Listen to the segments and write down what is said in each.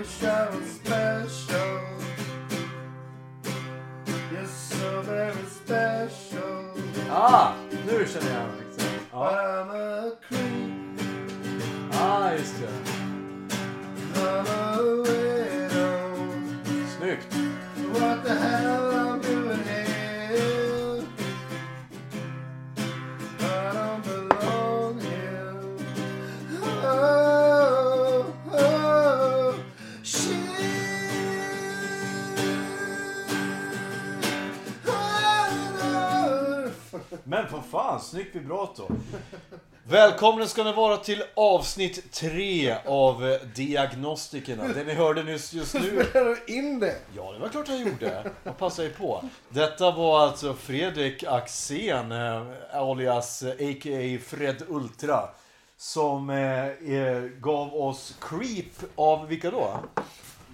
Wish I was special. You're so very special. Ah, nu känner jag liksom. Ja, I'm a creep. ah, just det. I'm a widow. Snyggt. What the hell Men för fan, snyggt vibrato. Välkomna ska ni vara till avsnitt tre av eh, Diagnostikerna. Det ni hörde nyss just nu. Spelar du in det? Ja, det var klart jag gjorde. Vad passar ju på. Detta var alltså Fredrik Axén, eh, alias eh, a.k.a. Fred Ultra. Som eh, eh, gav oss Creep av vilka då?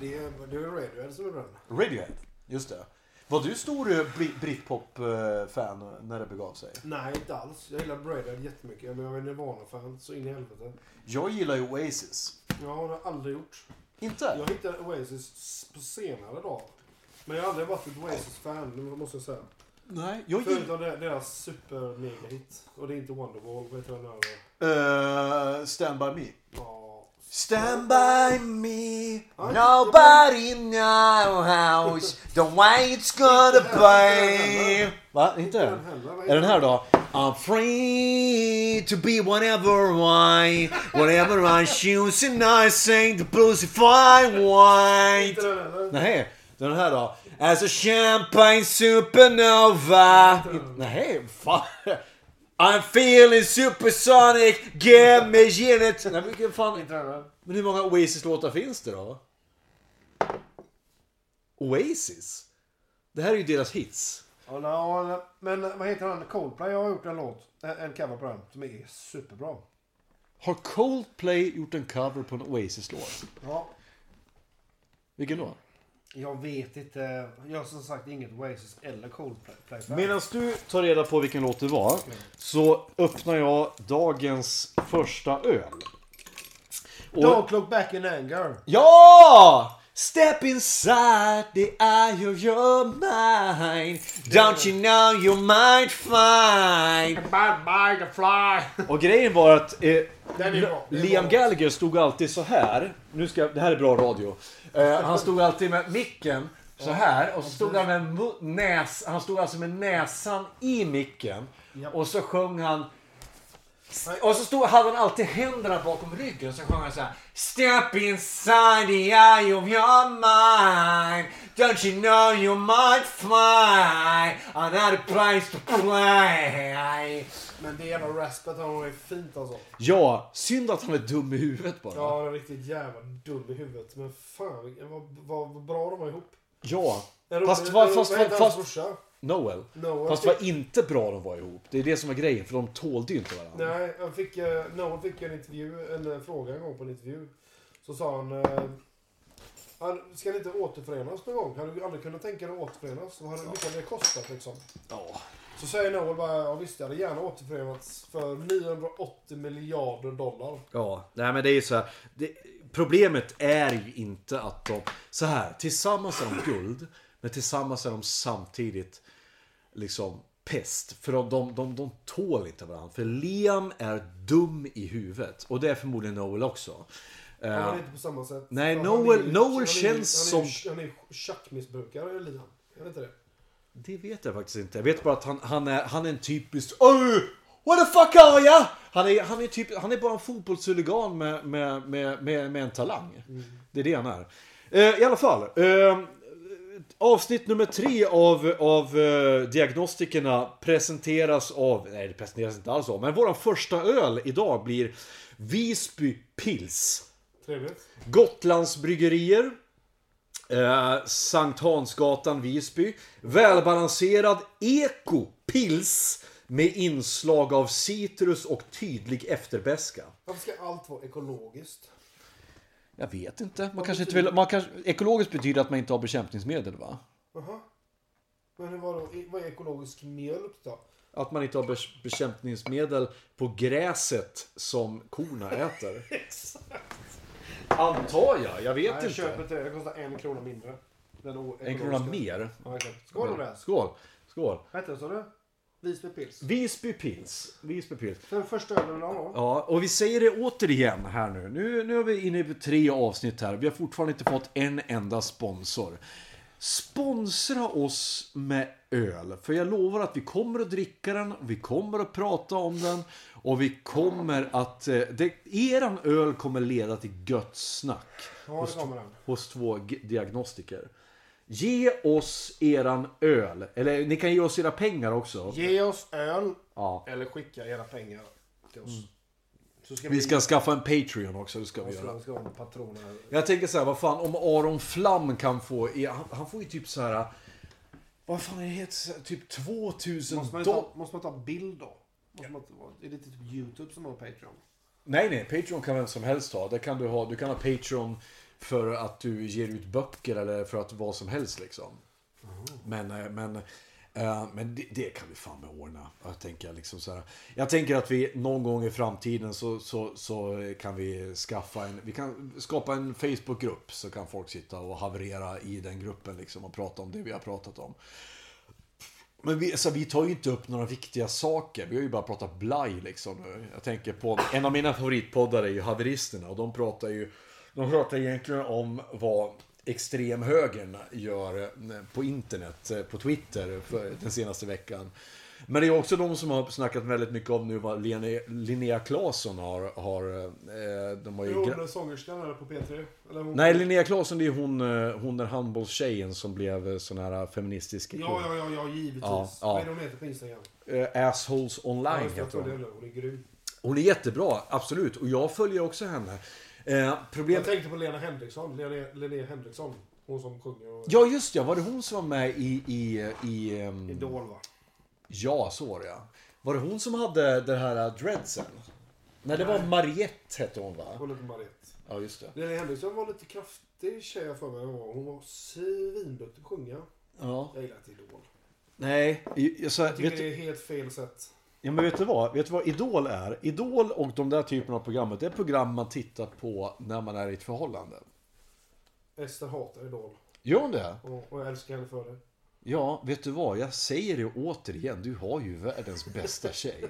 Det är, Radiohead som är den. Radiohead, just det. Var du stor eh, Brit- Britpop-fan när det begav sig? Nej, inte alls. Jag gillar Radiohead jättemycket. Men jag är Nirvana-fan så in i helvete. Jag gillar ju Oasis. Ja, det har jag aldrig gjort. Inte? Jag hittade Oasis på senare dag. Men jag har aldrig varit ett Oasis-fan, måste jag säga. Nej, jag gillar... Förutom deras super-mega-hit. Och det är inte Wonderwall, vad heter den? Uh, stand by me. Ja. Stand by me, nobody knows the way it's gonna be. Va? Inte? Är den här då? I'm free to be whatever I, whatever I choose and I sing the blues if I want. Nej, den här då? As a champagne supernova. Nej, fan. I'm feeling supersonic, give me unit. Nej, vilken fan. Men hur många Oasis-låtar finns det då? Oasis? Det här är ju deras hits. Ja, no, men vad heter han? Coldplay har gjort en låt. En cover på den. Som är superbra. Har Coldplay gjort en cover på en Oasis-låt? Ja. Vilken då? Jag vet inte. Jag har som sagt inget Oasis eller Coldplay. Medan du tar reda på vilken låt det var så öppnar jag dagens första öl. Och- Don't look back in anger. Ja! Step inside the eye of your mind Don't you know you might find Bad by the fly. Och grejen var att eh, Liam. Gallagher stod alltid så här. Nu ska, det här är bra radio. Eh, han stod alltid med micken så här och så stod han med mu- näs, han stod alltså med näsan i micken och så sjöng han och så stod, hade han alltid händerna bakom ryggen så sjöng han så här Step inside the eye of your mind Don't you know you might find Another place to play Men det jävla raspet har varit fint alltså. Ja, synd att han är dum i huvudet bara. Ja, han är riktigt jävla dum i huvudet. Men fan vad, vad, vad bra de var ihop. Ja. Fast, fast, vad fast, hans fast, brorsa? Noel. Noel Fast fick- vad inte bra de var ihop. Det är det som är grejen, för de tålde ju inte varandra. Nej, han fick, eh, Noel fick en intervju, en eh, fråga en gång på en intervju. Så sa han... Eh, han ska ni inte återförenas någon gång? Hade du aldrig kunnat tänka dig att återförenas? Vad hade, mycket hade det kostat liksom? Ja. Så säger Noel bara, ja visst jag hade gärna återförenats för 980 miljarder dollar. Ja, nej men det är ju så här. Det, problemet är ju inte att de... Så här, tillsammans är de guld. Men tillsammans är de samtidigt liksom pest. För de, de, de, de tål inte varandra. För Liam är dum i huvudet. Och det är förmodligen Noel också. Ja, men inte på samma sätt. nej, Noel- han är Noel han är känns han är som- Han är ju tjackmissbrukare, Liam. Är det inte det? Det vet jag faktiskt inte. Jag vet bara att han, han, är, han är en typisk... Oh, what the fuck are ya? Han är, han är, typ, han är bara en fotbollshuligan med, med, med, med, med en talang. Det är det han är. Eh, I alla fall. Eh, avsnitt nummer tre av, av eh, Diagnostikerna presenteras av... Nej, det presenteras inte alls av. Men våran första öl idag blir Visby Pils. Trevligt. Gotlands bryggerier. Eh, Sankt Hansgatan, Visby. Välbalanserad ekopils med inslag av citrus och tydlig efterbeska. Varför ska allt vara ekologiskt? Jag vet inte. Man kanske inte vill, man kanske, ekologiskt betyder att man inte har bekämpningsmedel va? Jaha. Men hur var det, vad är ekologisk mjölk då? Att man inte har be- bekämpningsmedel på gräset som korna äter. Antar jag, jag vet Nej, jag inte. köper inte det. Det kostar en krona mindre. Den En krona mer. Ja, exakt. Skål det. Skål. Skål. Vad heter det sa du? Visby Pils. Visby Pils. Visby Pils. Den första ölen? Ja, och vi säger det återigen här nu. Nu, nu är vi inne på tre avsnitt här. Vi har fortfarande inte fått en enda sponsor. Sponsra oss med öl. För jag lovar att vi kommer att dricka den, vi kommer att prata om den och vi kommer att... eh, Det, eran öl kommer leda till gött snack. Ja, den. Hos två diagnostiker. Ge oss eran öl. Eller ni kan ge oss era pengar också. Ge oss öl Ja. eller skicka era pengar till oss. Så ska Vi ska skaffa en Patreon också, det ska vi vi göra. ska. Jag tänker så här, vad fan om Aron Flam kan få, han, han får ju typ så här. Vad fan är det heter? Typ 2000 Måste man, ta, måste man ta bild då? Måste man, är det typ YouTube som har Patreon? Nej, nej, Patreon kan vem som helst ha. Det kan du ha. Du kan ha Patreon för att du ger ut böcker eller för att vad som helst liksom. Men, eh, men, eh, men det, det kan vi fan med ordna. Jag tänker, liksom så här. jag tänker att vi någon gång i framtiden så, så, så kan vi skaffa en, vi kan skapa en Facebookgrupp så kan folk sitta och haverera i den gruppen liksom och prata om det vi har pratat om. Men vi, alltså, vi tar ju inte upp några viktiga saker. Vi har ju bara pratat blaj liksom nu. Jag tänker på, en av mina favoritpoddar är ju Haveristerna och de pratar ju, de pratar egentligen om vad extremhögern gör eh, på internet, eh, på Twitter den senaste veckan. Men det är också de som har snackat väldigt mycket om nu vad Lene, Linnea Claesson har, har, eh, de har ju gra- hon sångerskan här på P3? Eller hon... Nej, Linnea Claesson det är hon, hon den handbollstjejen som blev sån här feministisk Ja, ja, ja, ja givetvis. Ja, ja. Vad är det hon heter på Instagram? Assholes Ja, online jag heter hon. Hon är grym. Hon är jättebra, absolut. Och jag följer också henne. Eh, problem... Jag tänkte på Lena Henriksson. Lena, Linnea Henriksson. Hon som sjunger och... Ja, just ja. Var det hon som var med i... i, i ehm, Idol va? Ja, så var det ja. Var det hon som hade det här dreadsen? Nej, det var Mariette hette hon va? Hon heter Mariette. Ja, just det. Lena Henriksson var lite kraftig tjej för mig hon var. Hon var svinduktig på att sjunga. Ja. Jag gillar inte Idol. Nej, jag, så, Jag tycker vet, det är helt fel sätt. Ja, men vet du vad? Vet du vad Idol är? Idol och de där typerna av program, det är program man tittar på när man är i ett förhållande. Ester hatar Idol. Gör hon det? Och, och jag älskar henne för det. Ja, vet du vad? Jag säger det återigen. Du har ju världens bästa tjej.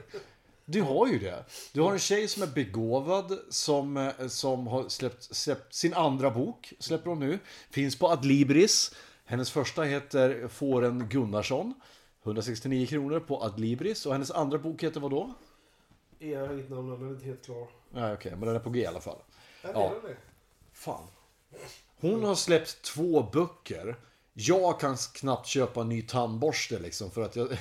Du har ju det. Du har en tjej som är begåvad, som, eh, som har släppt, släppt sin andra bok, släpper hon nu. Finns på Adlibris. Hennes första heter Fåren Gunnarsson. 169 kronor på Adlibris. Och hennes andra bok heter vad då? Jag har inget namn, den är inte helt klar. Nej, okej, men den är på G i alla fall. Är Ja. det? Fan. Hon har släppt två böcker. Jag kan knappt köpa en ny tandborste liksom för att jag...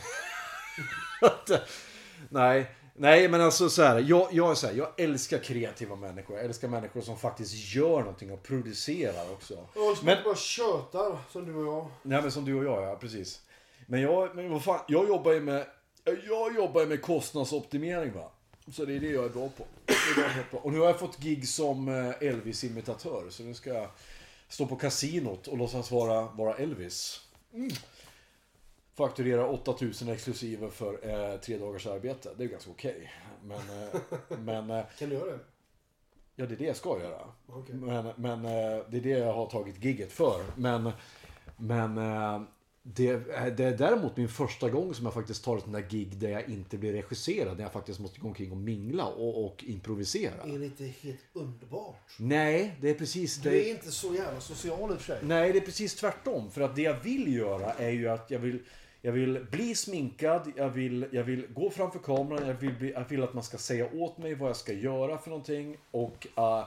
Nej, nej men alltså så här. Jag, jag är så här, jag älskar kreativa människor. Jag älskar människor som faktiskt gör någonting och producerar också. Som Men- bara tjötar som du och jag. Nej men som du och jag, ja precis. Men jag, men vad fan, jag jobbar ju med, jag jobbar ju med kostnadsoptimering va. Så det är det jag är bra på. Är bra. Och nu har jag fått gig som eh, Elvis-imitatör. Så nu ska jag stå på kasinot och låtsas vara, vara Elvis. Mm. Fakturera 8000 exklusive för eh, tre dagars arbete. Det är ganska okej. Men, eh, men eh, Kan du göra det? ja, det är det jag ska göra. Okej. Men, men eh, det är det jag har tagit gigget för. Men, men eh, det, det är däremot min första gång som jag faktiskt tar ett sånt där gig där jag inte blir regisserad. Där jag faktiskt måste gå omkring och mingla och, och improvisera. Är det inte helt underbart? Nej, det är precis Du det. är inte så jävla social i och för sig. Nej, det är precis tvärtom. För att det jag vill göra är ju att jag vill, jag vill bli sminkad, jag vill, jag vill gå framför kameran, jag vill, jag vill att man ska säga åt mig vad jag ska göra för någonting. Och eh,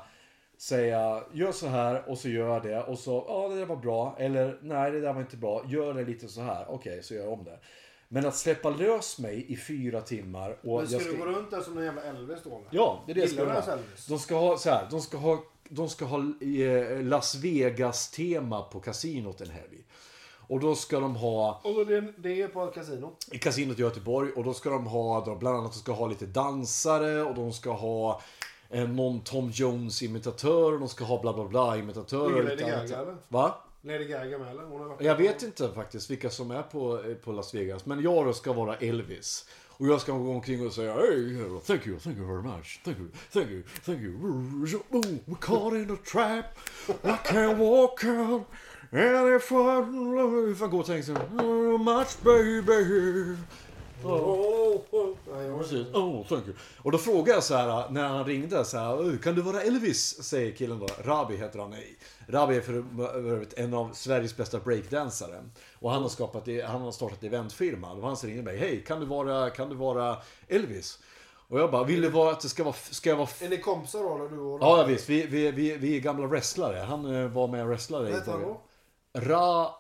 säga, gör så här och så gör jag det. Och så, ja det där var bra. Eller, nej det där var inte bra. Gör det lite så här. Okej, så gör jag om det. Men att släppa lös mig i fyra timmar och Men ska, jag du gå runt där som en jävla Elvis då? Ja, det är det jag ska göra. De ska ha så här, de ska ha, de ska ha eh, Las Vegas-tema på kasinot en helg. Och då ska de ha Och det, det är på ett kasino? i kasinot i Göteborg och då ska de ha, då, bland annat de ska ha lite dansare och de ska ha någon Tom Jones imitatör och de ska ha bla bla bla imitatörer. Är och det lite Lady. Gaga, eller? Va? Lady Gaga med eller? Hon har varit Jag vet inte faktiskt vilka som är på, eh, på Las Vegas. Men jag då ska vara Elvis. Och jag ska gå omkring och säga Hey, thank you, thank you very much. Thank you, thank you, thank you. We're caught in a trap. I can't walk out. And if I, if I går och tänker så much baby. Oh, oh. Precis. Oh, thank you. Och då frågade jag så här när han ringde så här, "Oh, kan du vara Elvis? Säger killen då. Rabi heter han. Nej. Rabi är för övrigt en av Sveriges bästa breakdansare. Och han har, skapat, han har startat eventfirma. Var han ringde mig. Hej, kan du vara, kan du vara Elvis? Och jag bara, vill du vara att det ska vara, ska jag vara Är ni kompisar då? Du och Ja, visst. Vi, vi, vi, vi är gamla wrestlare. Han eh, var med och wrestlade. Vad heter han då? Ra...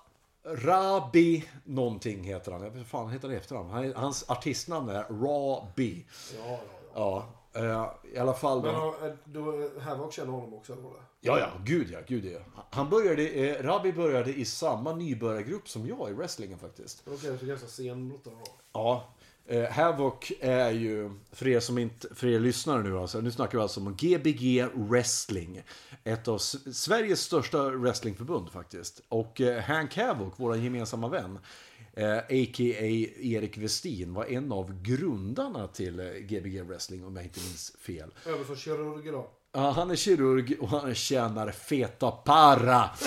Rabi någonting heter han. Jag vet inte fan heter i efternamn. Han, hans artistnamn är Rabi. Ja, ja, ja. Ja, eh, i alla fall Men då. har- då, Havoc känner honom också eller? det? Ja, ja, gud ja, gud ja. Han började, eh, Rabi började i samma nybörjargrupp som jag i wrestlingen faktiskt. Okej, så ganska sen brottare då. Ja. Eh, Havoc är ju, för er som inte, för er lyssnare nu alltså, nu snackar vi alltså om Gbg Wrestling. Ett av Sveriges största wrestlingförbund faktiskt. Och eh, Hank Havoc, vår gemensamma vän, eh, a.k.a. Erik Westin, var en av grundarna till eh, Gbg Wrestling om jag inte minns fel. Över som kirurg idag. Ja, han är kirurg och han tjänar feta para.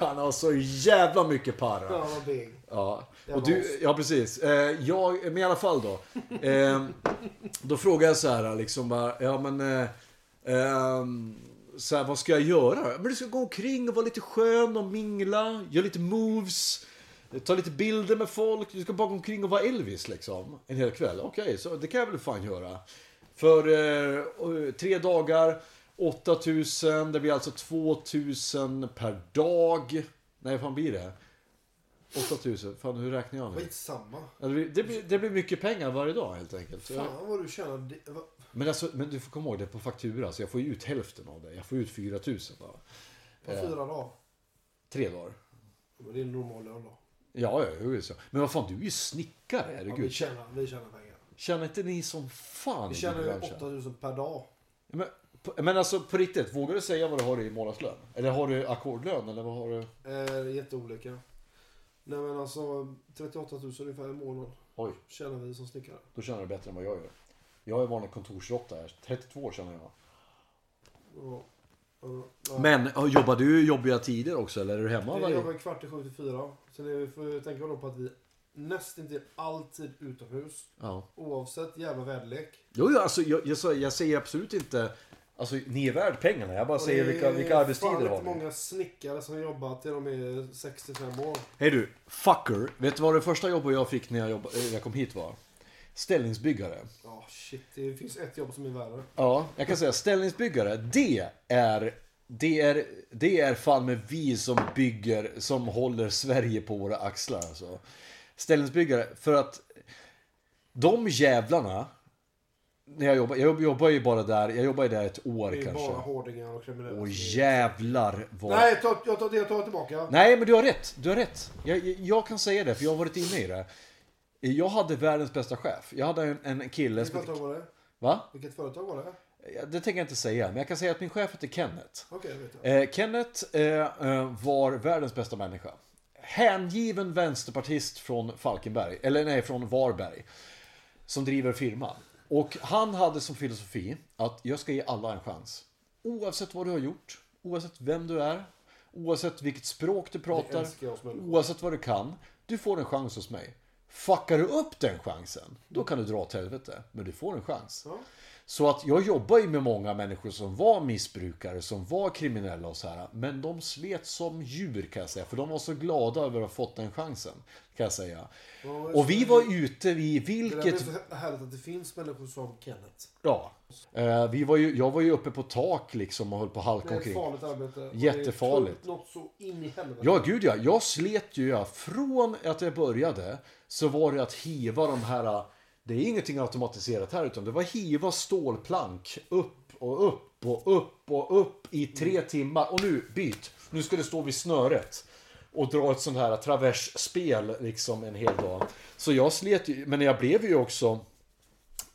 Han har så jävla mycket para. Ja, vad big. Ja, och du, ja precis. Eh, jag, men i alla fall då. Eh, då frågar jag så här liksom bara, ja men... Eh, ehm, så här, vad ska jag göra? Men du ska gå omkring och vara lite skön och mingla, göra lite moves. Ta lite bilder med folk. Du ska bara gå omkring och vara Elvis liksom. En hel kväll. Okej, så det kan jag väl fan göra. För eh, tre dagar, 8000. Det blir alltså 2000 per dag. Nej, vad fan blir det? 8000. Fan, hur räknar jag nu? Skitsamma. Ja, Det blir, det, blir, mycket pengar varje dag helt enkelt. Fan vad du tjänar. Men, alltså, men du får komma ihåg, det på faktura. Så jag får ju ut hälften av det. Jag får ut 4000 då. På Ja. fyra dagar. Tre dagar. Men det är en normal lön då. Ja, ja, jo, så. Men vad fan, du är ju snickare. Ja, Herregud. vi, tjänar, vi tjänar pengar. Känner inte ni som fan Vi tjänar ju branschen? 8000 per dag. Men, men alltså på riktigt, vågar du säga vad du har i månadslön? Eller har du ackordlön? Eller vad har du? Eh, jätteolika. Nej men alltså 38 000 ungefär i månaden Oj, tjänar vi som snickare. då tjänar du bättre än vad jag gör. Jag är vanlig kontorsråtta här. 32 år tjänar jag. Ja. Ja, ja. Men ja, jobbar du jobbiga tider också? Eller är du hemma Jag varje... jobbar kvart i sju till fyra. Sen är vi, får vi tänka då på att vi nästintill alltid utomhus. Ja. Oavsett jävla väderlek. Jo, jo, alltså jag, jag, sa- jag säger absolut inte... Alltså ni är värd pengarna. Jag bara Och säger det vilka, är vilka arbetstider har ni. många snickare som jobbar till de är 65 år. Hej du, fucker. Vet du vad det första jobbet jag fick när jag, jobb, eh, jag kom hit var? Ställningsbyggare. Ja shit, det finns ett jobb som är värre. Ja, jag kan säga ställningsbyggare. Det är... Det är, det är fan med vi som bygger, som håller Sverige på våra axlar. Alltså. Ställningsbyggare, för att de jävlarna, när jag jobbar, jag jobbar ju bara där, jag jobbar ju där ett år Det är kanske. bara hårdingar och kriminella. Och jävlar vad... Nej, jag tar det jag tar tillbaka. Nej, men du har rätt. Du har rätt. Jag, jag- jag kan säga det, för jag har varit inne i det. Jag hade världens bästa chef. Jag hade en, en kille Vilket företag var det? Va? Vilket företag var det? Det tänker jag inte säga, men jag kan säga att min chef heter Kenneth. Okej, vet jag. Eh, Kenneth eh, eh, var världens bästa människa. Hängiven vänsterpartist från Falkenberg, eller nej, från Varberg. Som driver firma. Och han hade som filosofi att jag ska ge alla en chans. Oavsett vad du har gjort, oavsett vem du är, Oavsett vilket språk du pratar, oavsett vad du kan. Du får en chans hos mig. Fuckar du upp den chansen, då kan du dra åt helvete. Men du får en chans. Ja. Så att jag jobbar ju med många människor som var missbrukare, som var kriminella och så här. Men de slet som djur kan jag säga. För de var så glada över att ha fått den chansen. Kan jag säga. Ja, Och vi var ute i Det där är vilket... härligt att det finns människor som Kenneth. Ja. Eh, vi var ju, jag var ju uppe på tak liksom och höll på att Det halka är ett omkring. farligt arbete. Jättefarligt. Det något så in i helvete. Ja, gud ja. Jag slet ju ja. Från att jag började så var det att hiva de här... Det är ingenting automatiserat här utan det var hiva stålplank upp och upp och upp och upp i tre timmar. Och nu, byt. Nu ska det stå vid snöret. Och dra ett sånt här traversspel liksom en hel dag. Så jag slet ju, men jag blev ju också...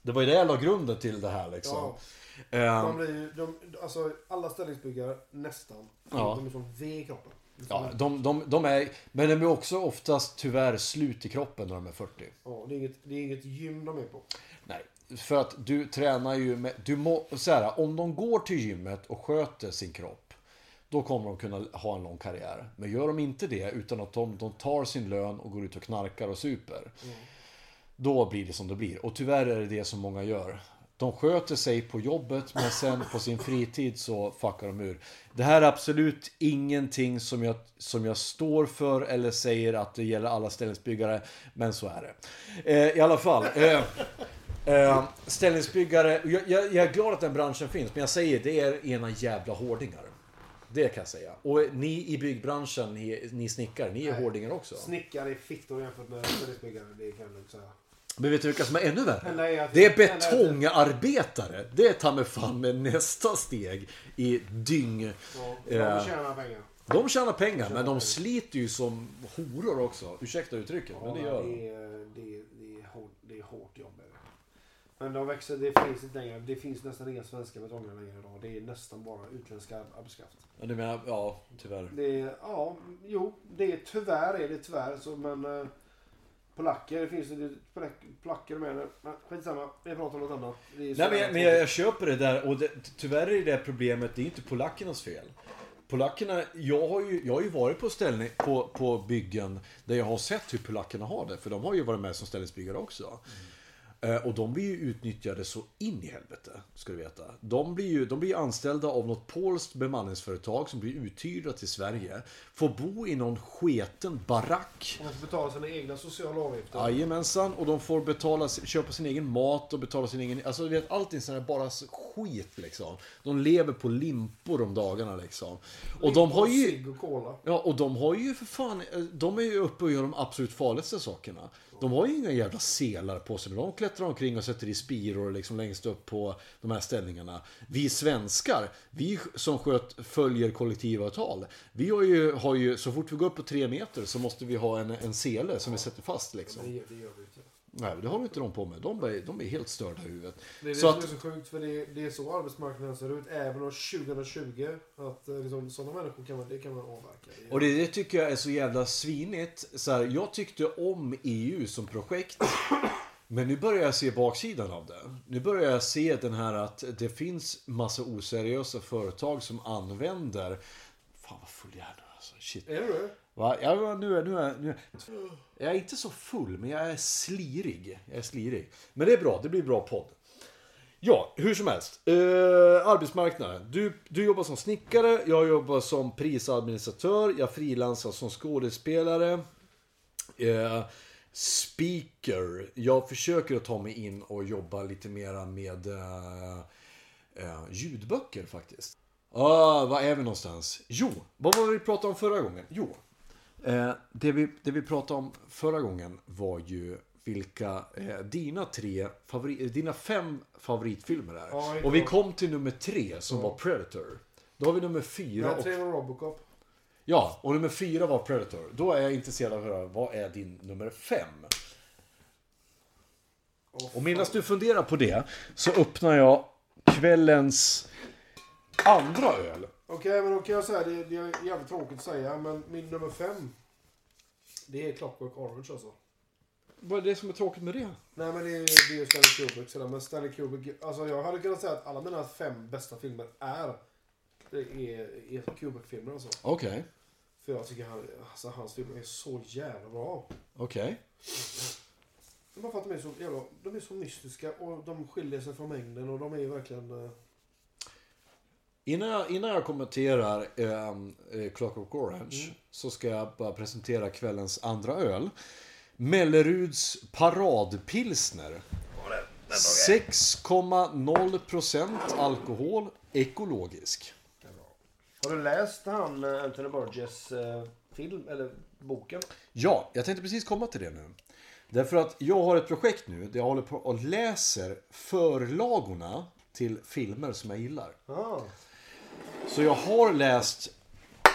Det var ju det jag la grunden till det här liksom. Ja. De blir, ju- de, alltså, alla ställningsbyggare, nästan, Ja. de är som V i kroppen. Ja, de, de, de är, men de är också oftast tyvärr slut i kroppen när de är 40. Ja, det, är inget, det är inget gym de är på. Nej, för att du tränar ju med... Du må, så här, om de går till gymmet och sköter sin kropp, då kommer de kunna ha en lång karriär. Men gör de inte det, utan att de, de tar sin lön och går ut och knarkar och super, då blir det som det blir. Och tyvärr är det det som många gör. De sköter sig på jobbet, men sen på sin fritid så fuckar de ur. Det här är absolut ingenting som jag, som jag står för eller säger att det gäller alla ställningsbyggare, men så är det. Eh, I alla fall. Eh, eh, ställningsbyggare, jag, jag, jag är glad att den branschen finns, men jag säger det är ena jävla hårdingar. Det kan jag säga. Och ni i byggbranschen, ni, ni snickare, ni är Nej. hårdingar också. Snickare är fittor jämfört med ställningsbyggare, det kan jag lugnt säga. Men vet du vilka som är ännu värre? Att- Det är betongarbetare. Det är ta mig fan med nästa steg i dyng. Ja, de Ja. tjänar pengar. De tjänar pengar, men de sliter ju som horor också. Ursäkta uttrycket, men det Ja, gör de. det, är, det, är, det, är hårt, det är hårt jobb. Men de växer, det finns inte längre. Det finns nästan inga svenska betongare längre idag. Det är nästan bara utländska arbetskraft. Ja, Du menar, ja, tyvärr. Det är, ja, jo, det är tyvärr är det tyvärr så men eh, Polacker, det finns ju polack- polacker med det. Men skitsamma, vi pratar om något annat. Nej men, jag, men jag, jag köper det där och det, tyvärr är det problemet, det är inte polackernas fel. Polackerna, jag har ju, jag har ju varit på, ställning, på, på byggen där jag har sett hur polackerna har det. För de har ju varit med som ställningsbyggare också. Eh, Och de blir ju utnyttjade så in i helvete, ska du veta. De blir ju de blir anställda av något polskt bemanningsföretag som blir uthyrda till Sverige. Får bo i någon sketen barack. De måste betala sina egna sociala avgifter. Jajamensan, och de får betala, köpa sin egen mat och betala sin egen... Alltså du vet, allting sånt här bara skit liksom. De lever på limpor om dagarna liksom. Och de har ju... Och cola. Ja, och de har ju för fan... eh, De är ju uppe och gör de absolut farligaste sakerna. De har ju inga jävla selar på sig. men De klättrar omkring och sätter i spiror liksom längst upp på de här ställningarna. Vi svenskar, vi som sköt, följer kollektivavtal. Vi har ju, har ju, så fort vi går upp på tre meter så måste vi ha en, en sele som vi sätter fast liksom. Det, gör- det gör vi. Nej, det har inte de på med. De är, de är helt störda i huvudet. Det är det Så som att- är så sjukt för det, det är så arbetsmarknaden ser ut även år 2020. Att eh, liksom, sådana människor kan man, det kan man avverka. Är- Och det, det tycker jag är så jävla svinigt. Så här, jag tyckte om EU som projekt. Men nu börjar jag se baksidan av det. Nu börjar jag se den här att det finns massa oseriösa företag som använder... Fan vad full jag är nu alltså. Shit. Är du det? Va? Ja, nu är, nu är, nu är, jag är inte så full, men jag är slirig. Jag är slirig. Men det är bra, det blir bra podd. Ja, hur som helst. Eh, arbetsmarknaden. Du, du jobbar som snickare, jag jobbar som prisadministratör, jag frilansar som skådespelare. Eh, speaker. Jag försöker att ta mig in och jobba lite mera med eh, eh, ljudböcker faktiskt. Ah, var är vi någonstans? Jo, vad var det vi pratade om förra gången? Jo, det, vi, det vi pratade om förra gången var ju vilka eh, dina tre favori, dina fem favoritfilmer är. Ja, och vi kom till nummer tre som var Predator. Då har vi nummer fyra Jag och tränar Robocop. Ja, och nummer fyra var Predator. Då är jag intresserad av att höra, vad är din nummer fem? Åh, Och medan du funderar på det så öppnar jag kvällens andra öl. Okej, men då kan jag säga det, det är jävligt tråkigt att säga, men min nummer fem. Det är Clockwork Orange alltså. Vad är det som är tråkigt med det? Nej men det är, det är ju Stanley Kubrick sådär, men Stanley Kubrick, alltså jag hade kunnat säga att alla mina fem bästa filmer är Det är, är Kubrick-filmer alltså. Okej. För jag tycker han, alltså, hans filmer är så jävla bra. Okej. Bara för att de är så jävla, de är så mystiska och de skiljer sig från mängden och de är verkligen... Innan jag, innan jag kommenterar ehm, eh, Clockwork Orange så ska jag bara presentera kvällens andra öl. Melleruds paradpilsner. 6,0% alkohol, ekologisk. Har du läst han eh, Anthony Burgess eh, film, eller boken? Ja, jag tänkte precis komma till det nu. Därför att jag har ett projekt nu där jag håller på och läser förlagorna till filmer som jag gillar. Ah. Så jag har läst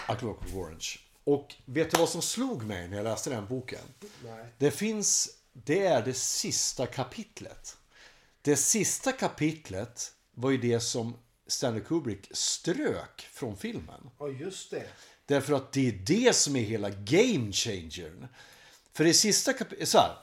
A Clockwork Orange. Och vet du vad som slog mig när jag läste den boken? Nej. Det finns, det är det sista kapitlet. Det sista kapitlet var ju det som Stanley Kubrick strök från filmen. Ja, just det. Därför att det är det som är hela game changern. För i sista kapitlet, så här.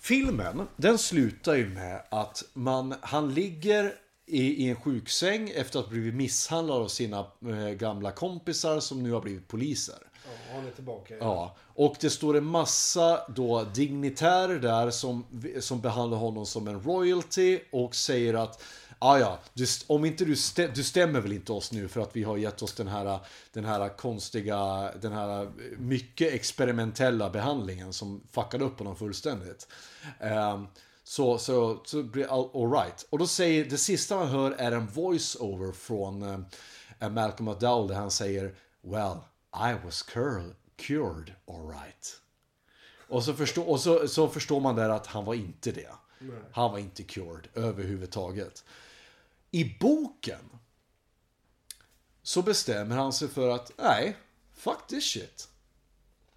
Filmen, den slutar ju med att man, han ligger i, i en sjuksäng efter att ha blivit misshandlad av sina eh, gamla kompisar som nu har blivit poliser. Ja, han är tillbaka. Ja, och det står en massa då dignitärer där som, som behandlar honom som en royalty och säger att Ah, ja, du, om inte du, stä, du stämmer väl inte oss nu för att vi har gett oss den här, den här konstiga, den här mycket experimentella behandlingen som fuckade upp honom fullständigt. Ehm, så, så, så blir all, all right. Och då säger, det sista man hör är en voice-over från eh, Malcolm McDowell där han säger Well, I was curl, cured all right. Och, så förstår, och så, så förstår man där att han var inte det. Han var inte cured överhuvudtaget. I boken så bestämmer han sig för att nej, fuck this shit.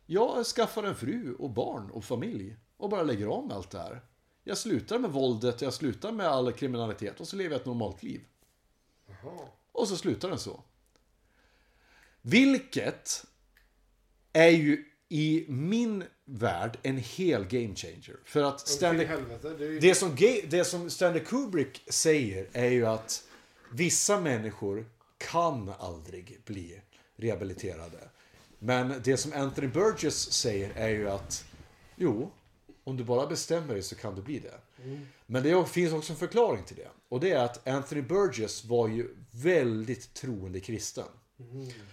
Jag skaffar en fru och barn och familj och bara lägger om allt det här. Jag slutar med våldet, jag slutar med all kriminalitet och så lever jag ett normalt liv. Och så slutar den så. Vilket är ju i min värld en hel game changer. För att Stanley, helvete. Det ju... det, som, det som Stanley Kubrick säger är ju att vissa människor kan aldrig bli rehabiliterade. Men det som Anthony Burgess säger är ju att jo, om du bara bestämmer dig så kan du bli det. Men det finns också en förklaring till det. Och det är att Anthony Burgess var ju väldigt troende kristen.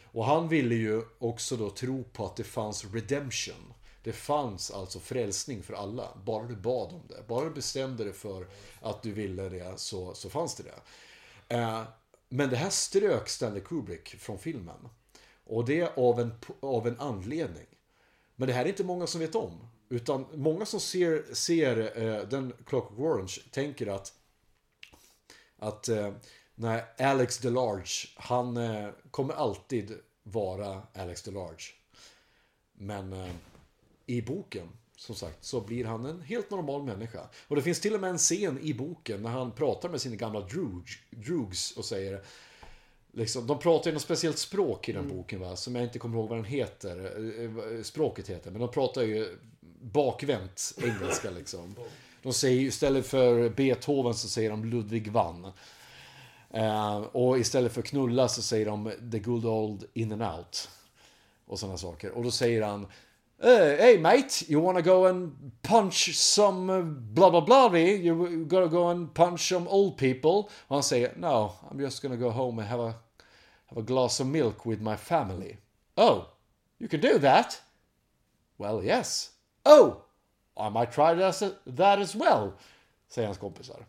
Och han ville ju också då tro på att det fanns redemption. Det fanns alltså frälsning för alla. Bara du bad om det. Bara du bestämde dig för att du ville det så, så fanns det det. Eh, men det här strök Stanley Kubrick från filmen. Och det av en, av en anledning. Men det här är inte många som vet om. Utan många som ser, ser eh, den Clockwork Orange tänker att att eh, när Alex DeLarge, han eh, kommer alltid vara Alex DeLarge. Men eh, i boken, som sagt, så blir han en helt normal människa. Och det finns till och med en scen i boken när han pratar med sina gamla drugs, och säger Liksom, de pratar ju något speciellt språk i den boken va, som jag inte kommer ihåg vad den heter, eh, eh, språket heter, men de pratar ju bakvänt engelska liksom. De säger istället för Beethoven så säger de Ludwig van. Eh, och istället för knulla så säger de the good old in and out. Och sådana saker. Och då säger han "Eh, Hey mate, you wanna go and punch some uh, blah blah blah You gotta go and punch some old people. Och han säger No, I'm just gonna go home and have a, have a glass of milk with my family. Oh, you can do that? Well yes. Oh, I might try that as, well. Säger hans kompisar.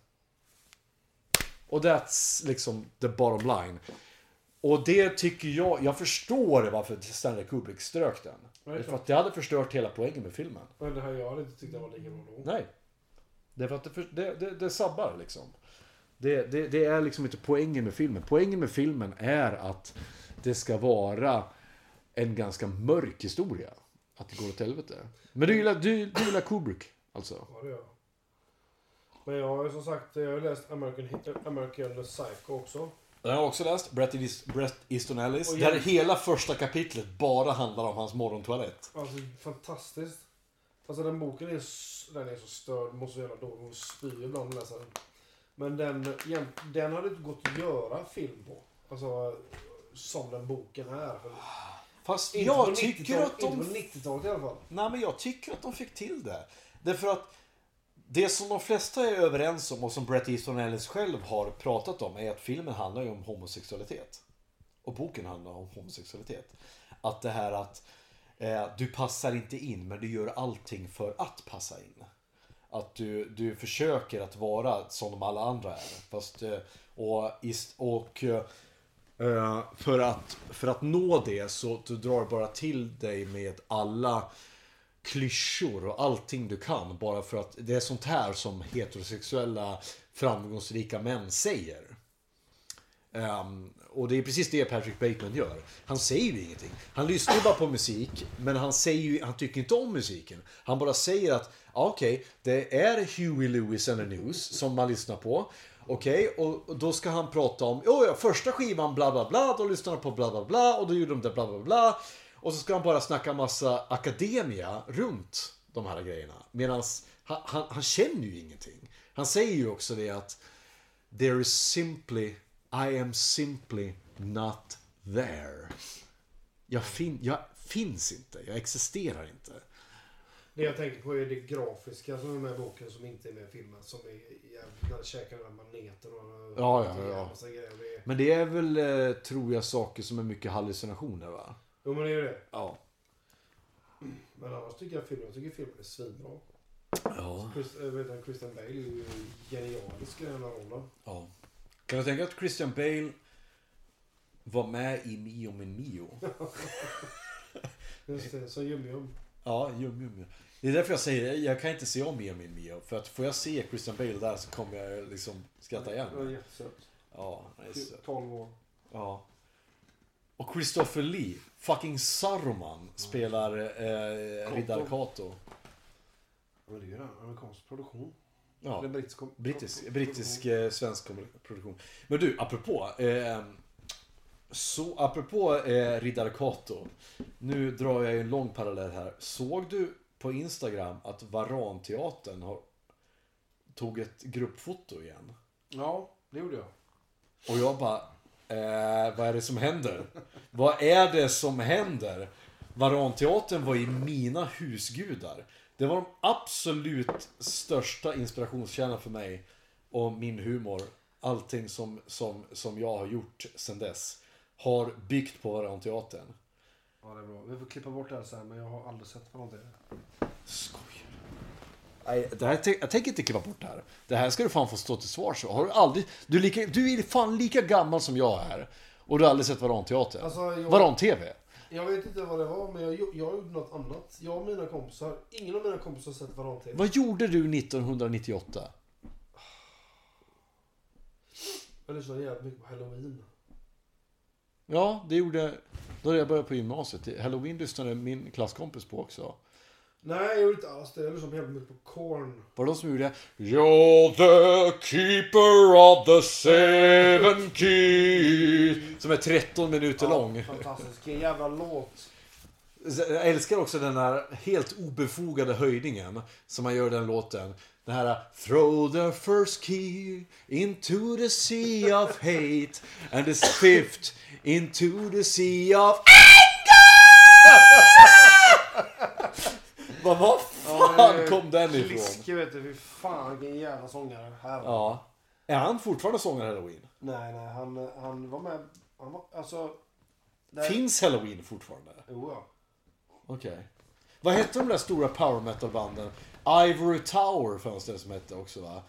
Och that's liksom the bottom line. Och det tycker jag, jag förstår varför Stanley Kubrick strök den. Är för att det hade förstört hela poängen med filmen. Men det här jag hade inte tyckt det var lika bra då. Nej. Det är för att det, för, det, det, det sabbar liksom. Det, det, det är liksom inte poängen med filmen. Poängen med filmen är att det ska vara en ganska mörk historia. Att det går åt helvete. Men du gillar, du, du gillar Kubrick alltså? Ja, det gör jag. Men jag har ju som sagt, jag har läst American, American Psycho också. Den har jag också läst. Bret, East, Bret Easton Ellis. Och Där jag- hela första kapitlet bara handlar om hans morgontoalett. Alltså fantastiskt. Alltså den boken är, den är så störd, mår så jävla dålig och spyr ibland när läser den. Men den, den hade inte gått att göra film på. Alltså, som den boken är. För Fast inte på jag tycker 90-talet- att de... Inte på 90-talet i alla fall. Nej, men jag tycker att de fick till det. Därför att det som de flesta är överens om och som Bret Easton Ellis själv har pratat om är att filmen handlar ju om homosexualitet. Och boken handlar om homosexualitet. Att det här att eh, du passar inte in men du gör allting för att passa in. Att du, du försöker att vara som alla andra är. Fast, eh, och ist, och Uh, för, att, för att nå det så du drar bara till dig med alla klyschor och allting du kan bara för att det är sånt här som heterosexuella framgångsrika män säger. Um, och det är precis det Patrick Bateman gör. Han säger ju ingenting. Han lyssnar ju bara på musik, men han, säger ju, han tycker inte om musiken. Han bara säger att, ja, okej, det är Huey Lewis and the News som man lyssnar på. Okej, och och då ska han prata om, oh, ja, första skivan bla bla bla, då lyssnar han på bla bla bla och då gjorde de det bla bla bla. Och så ska han bara snacka massa akademia runt de här grejerna. Medan han, han, han känner ju ingenting. Han säger ju också det att There is simply, I am simply not there. Jag, fin, jag finns inte, jag existerar inte. Det jag tänker på är det grafiska som är med i boken som inte är med i filmen. Som är det käkar där maneten och Ja, ja, ja. en massa grejer. Det är, Men det är väl, eh, tror jag, saker som är mycket hallucinationer va? jo men det är ju det. Ja. Men annars tycker jag filmen, jag tycker filmen är svinbra. Ja. Chris, jag vet Christian Bale är ju genialisk i den här rollen. ja. Kan du tänka att Christian Bale var med i Mio min Mio? Just det, som Jum Jum. Ja, Jum Jum Jum. Det är därför jag säger, jag kan inte se om Mio min Mio. För att får jag se Christian Bale där så kommer jag liksom skratta igen. Det var jättesött. Ja, det är så. 12 år. Ja. Och Christopher Lee, fucking Saruman, spelar eh, Riddar Kato. Men det är ju en amerikansk produktion. Ja. Eller brittisk. Brittisk, brittisk eh, svensk produktion. Men du, apropå. Eh, så apropå eh, Riddar Kato. Nu drar jag en lång parallell här. Såg du på Instagram att Varanteatern har tog ett gruppfoto igen? Ja, det gjorde jag. Och jag bara, eh, vad är det som händer? vad är det som händer? Varanteatern var i mina husgudar. Det var de absolut största inspirationskällan för mig och min humor. Allting som, som, som jag har gjort sedan dess har byggt på Varanteatern. Ja, det är bra. Vi får klippa bort det här sen, men jag har aldrig sett på någonting. Skojar Nej, det här, jag tänker inte klippa bort det här. Det här ska du fan få stå till svars för. Har du aldrig... Du är, lika, du är fan lika gammal som jag är. Och du har aldrig sett Varanteatern. Alltså, jag- Varan-TV. Jag vet inte vad det var, men jag, jag gjorde något annat. Jag och mina kompisar, ingen av mina kompisar har sett Varan-TV. Vad gjorde du 1998? Jag lyssnade jävligt mycket på Halloween. Ja, det gjorde... Då jag började på gymnasiet. Halloween lyssnade min klasskompis på också. Nej, jag gjorde inte alls det. Jag lyssnade jävligt mycket på Korn. Var det de som gjorde You're the keeper of the seven keys Som är 13 minuter lång. Fantastisk. Jävla låt. Jag älskar också den här helt obefogade höjningen som man gör den låten. Den här Throw the first key into the sea of hate and the fifth into the sea of anger! Vad vad fan kom den ifrån? Kliske vet du. Fy fan vilken jävla sångare. Här. Ja. Är han fortfarande sångare Halloween? Nej, nej. Han, han var med. Han var, alltså. det- Finns Halloween fortfarande? Jo, ja. Okej. Vad hette de där stora power metal banden? Ivory Tower fanns det som hette också va?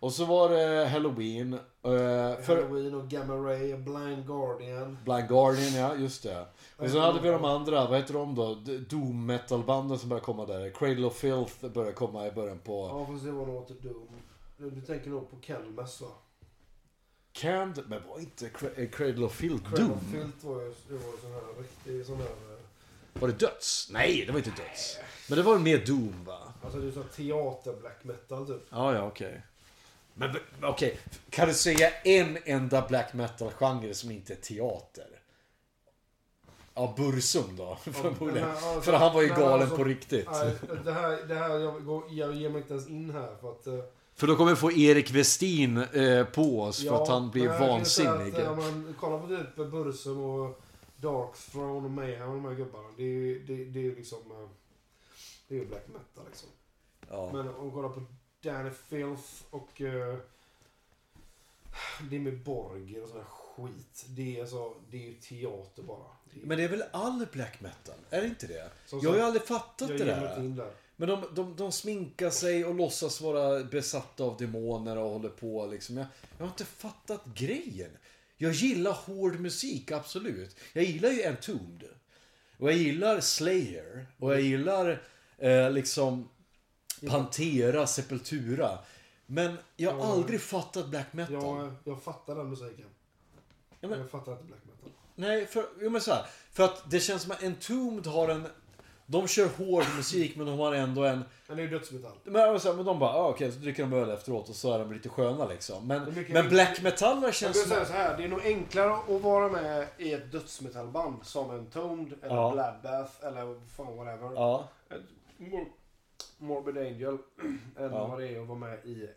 Och så var det Halloween. eh, för Halloween och Gamma Ray och Blind Guardian. Blind Guardian, ja just det. Och så hade vi de andra, vad heter de då? Doom metal banden som började komma där. Cradle of Filth började komma i början på... Ja, fast det var nog inte Doom. Du, du tänker nog på Kelmes va? Cand... Men var inte eh, Cradle of Filth Cradle Doom? of Filth var ju var sån här riktig sån här... Var det döds? Nej, det var inte döds. Men det var mer Doom va? Alltså är sån teater black metal typ. Ja, ja, okej. Men v- okej, kan du säga en enda black metal-genre som inte är teater? Ja, Bursum då, förmodligen. men, alltså, För han var ju men galen alltså, på riktigt. Det här, det här jag, går, jag ger mig inte ens in här för att... eh, För då kommer vi få Erik Westin eh, på oss för att han blir men vansinnig. Att, eh, om man kollar på typ Bursum och Dark Throne och Mayhem och de här gubbarna. Det är ju det, det är liksom... eh, Det är ju black metal liksom. Ja. Men om man kollar på Danny Filth och uh, Dimmy Borgir och sån här skit. Det är, alltså, det är ju teater bara. Det är, Men det är väl all black metal? Är det inte det? Som Jag har ju aldrig fattat det där. där. Men de, de, de sminkar sig och låtsas vara besatta av demoner och håller på liksom. Jag, jag har inte fattat grejen. Jag gillar hård musik, absolut. Jag gillar ju Entombed. Och jag gillar Slayer. Och jag gillar eh, liksom Pantera, Sepultura. Men jag har Ja. aldrig fattat black metal. Jag, jag fattar den musiken. Ja, men- Jag fattar inte black metal. Nej, för, jo, men så här, för att det känns som att Entombed har en... De kör hård musik men de har ändå en... Men det är ju dödsmetall. Men, så här, men de bara, ah, okej, så dricker de öl efteråt och så är de lite sköna liksom. Men, men black metal Jag känns som... säga så här, det är nog enklare att vara med i ett dödsmetallband som en Toned eller Ja. Bloodbath eller fan whatever. Ja, Mor- Morbid Angel än Ja. vad det är att vara med i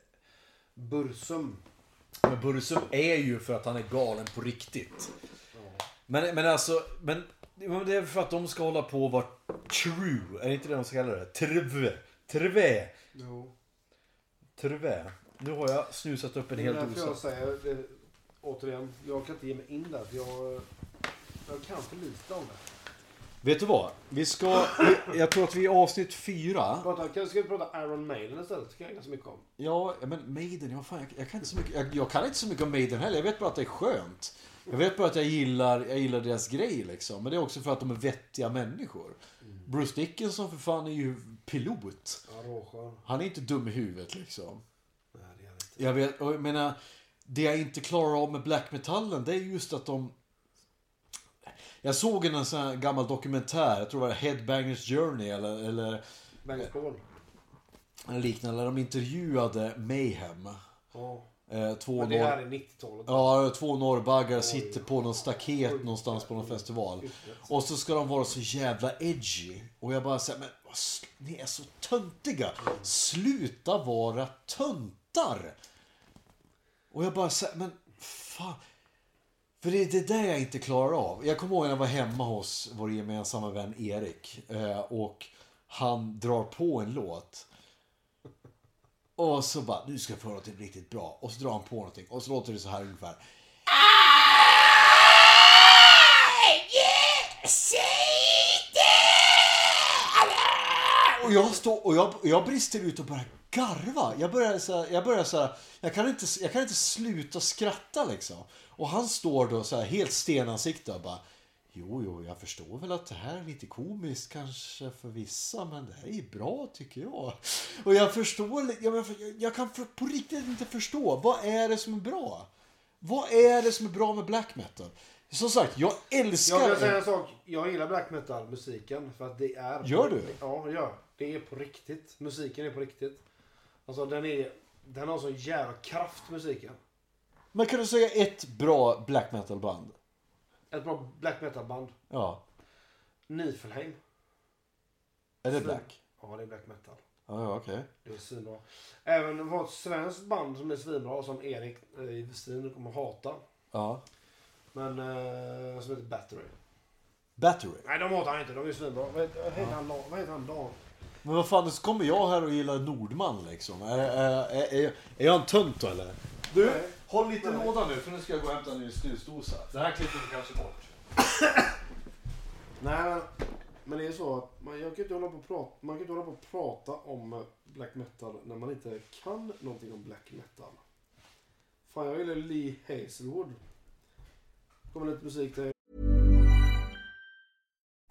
Bursum. men Bursum är ju för att han är galen på riktigt. Men, men alltså, men men det är för att de ska hålla på och vara true. Är det inte det de ska kalla det? Trve. Trve. Jo. Trve. Nu har jag snusat upp en Det hel därför jag dosa. säger det, återigen, jag kan inte ge mig in där för jag, jag kan för lite om det. Vet du vad? Vi ska... vi- Jag tror att vi är i avsnitt fyra. Prata, kan, ska vi prata Iron Maiden istället? Det kan jag ganska mycket om. Ja, men Maiden, ja, fan, jag, jag, kan inte så mycket, jag, jag kan inte så mycket om Maiden heller. Jag vet bara att det är skönt. Jag vet bara att jag gillar, jag gillar deras grej liksom. Men det är också för att de är vettiga människor. Bruce Dickinson för fan är ju pilot. Ja. Han är inte dum i huvudet liksom. Nej, det är inte. Jag vet, och jag menar, det jag inte klarar av med black metallen, det är just att de... Jag såg en sån här gammal dokumentär, jag tror det var Headbangers Journey eller, eller, Bangers eller liknande, där de intervjuade Mayhem. Ja. Eh, två Men det här är 90-talet. Ja, två norrbaggar sitter på någon staket någonstans på någon festival. Och så ska de vara så jävla edgy. Och jag bara säger, men ni är så töntiga. Sluta vara töntar. Och jag bara säger, men fan. För det är det där jag inte klarar av. Jag kommer ihåg när jag var hemma hos vår gemensamma vän Erik. Eh, och han drar på en låt. Och så bara, nu ska jag få något riktigt bra. Och så drar han på någonting. Och så låter det så här ungefär. Och jag står och jag, jag brister ut och börjar garva. Jag börjar så här, jag börjar så här, jag kan inte, jag kan inte sluta skratta liksom. Och han står då så här helt stenansikte och bara Jo, jo, jag förstår väl att det här är lite komiskt kanske för vissa, men det här är bra tycker jag. Och jag förstår, jag, jag, kan på riktigt inte förstå, vad är det som är bra? Vad är det som är bra med black metal? Som sagt, jag älskar... Jag kan säga en sak. Jag gillar black metal musiken för att det är... Gör du? Ja, jag gör. Det är på riktigt. Musiken är på riktigt. Alltså den är... Den har sån jävla kraft musiken. Men kan du säga ett bra black metal band? Ett bra black metal band. Ja. Nifelheim. Är det black? Ja, det är black metal. Ja, ja okej. Det är svinbra. Även var ett svenskt band som är svinbra som Erik eh, i Westin kommer hata. Ja. Men eh, som heter Battery. Battery. Nej, de hatar han inte. De är svinbra. Vad heter, heter han? Vad heter han? Dan? Men vad fan, så kommer jag här och gillar Nordman liksom. Är, är, är, är jag en tönt då eller? Du, Nej. Håll lite låda nu för nu ska jag gå och hämta en ny snusdosa. Det här klipper vi kanske bort. Nej, men, men det är så att man, jag kan inte hålla på och prata, man kan inte hålla på och prata om eh, black metal när man inte kan någonting om black metal. Fan, jag gillar Lee Hazelwood. Kommer lite musik till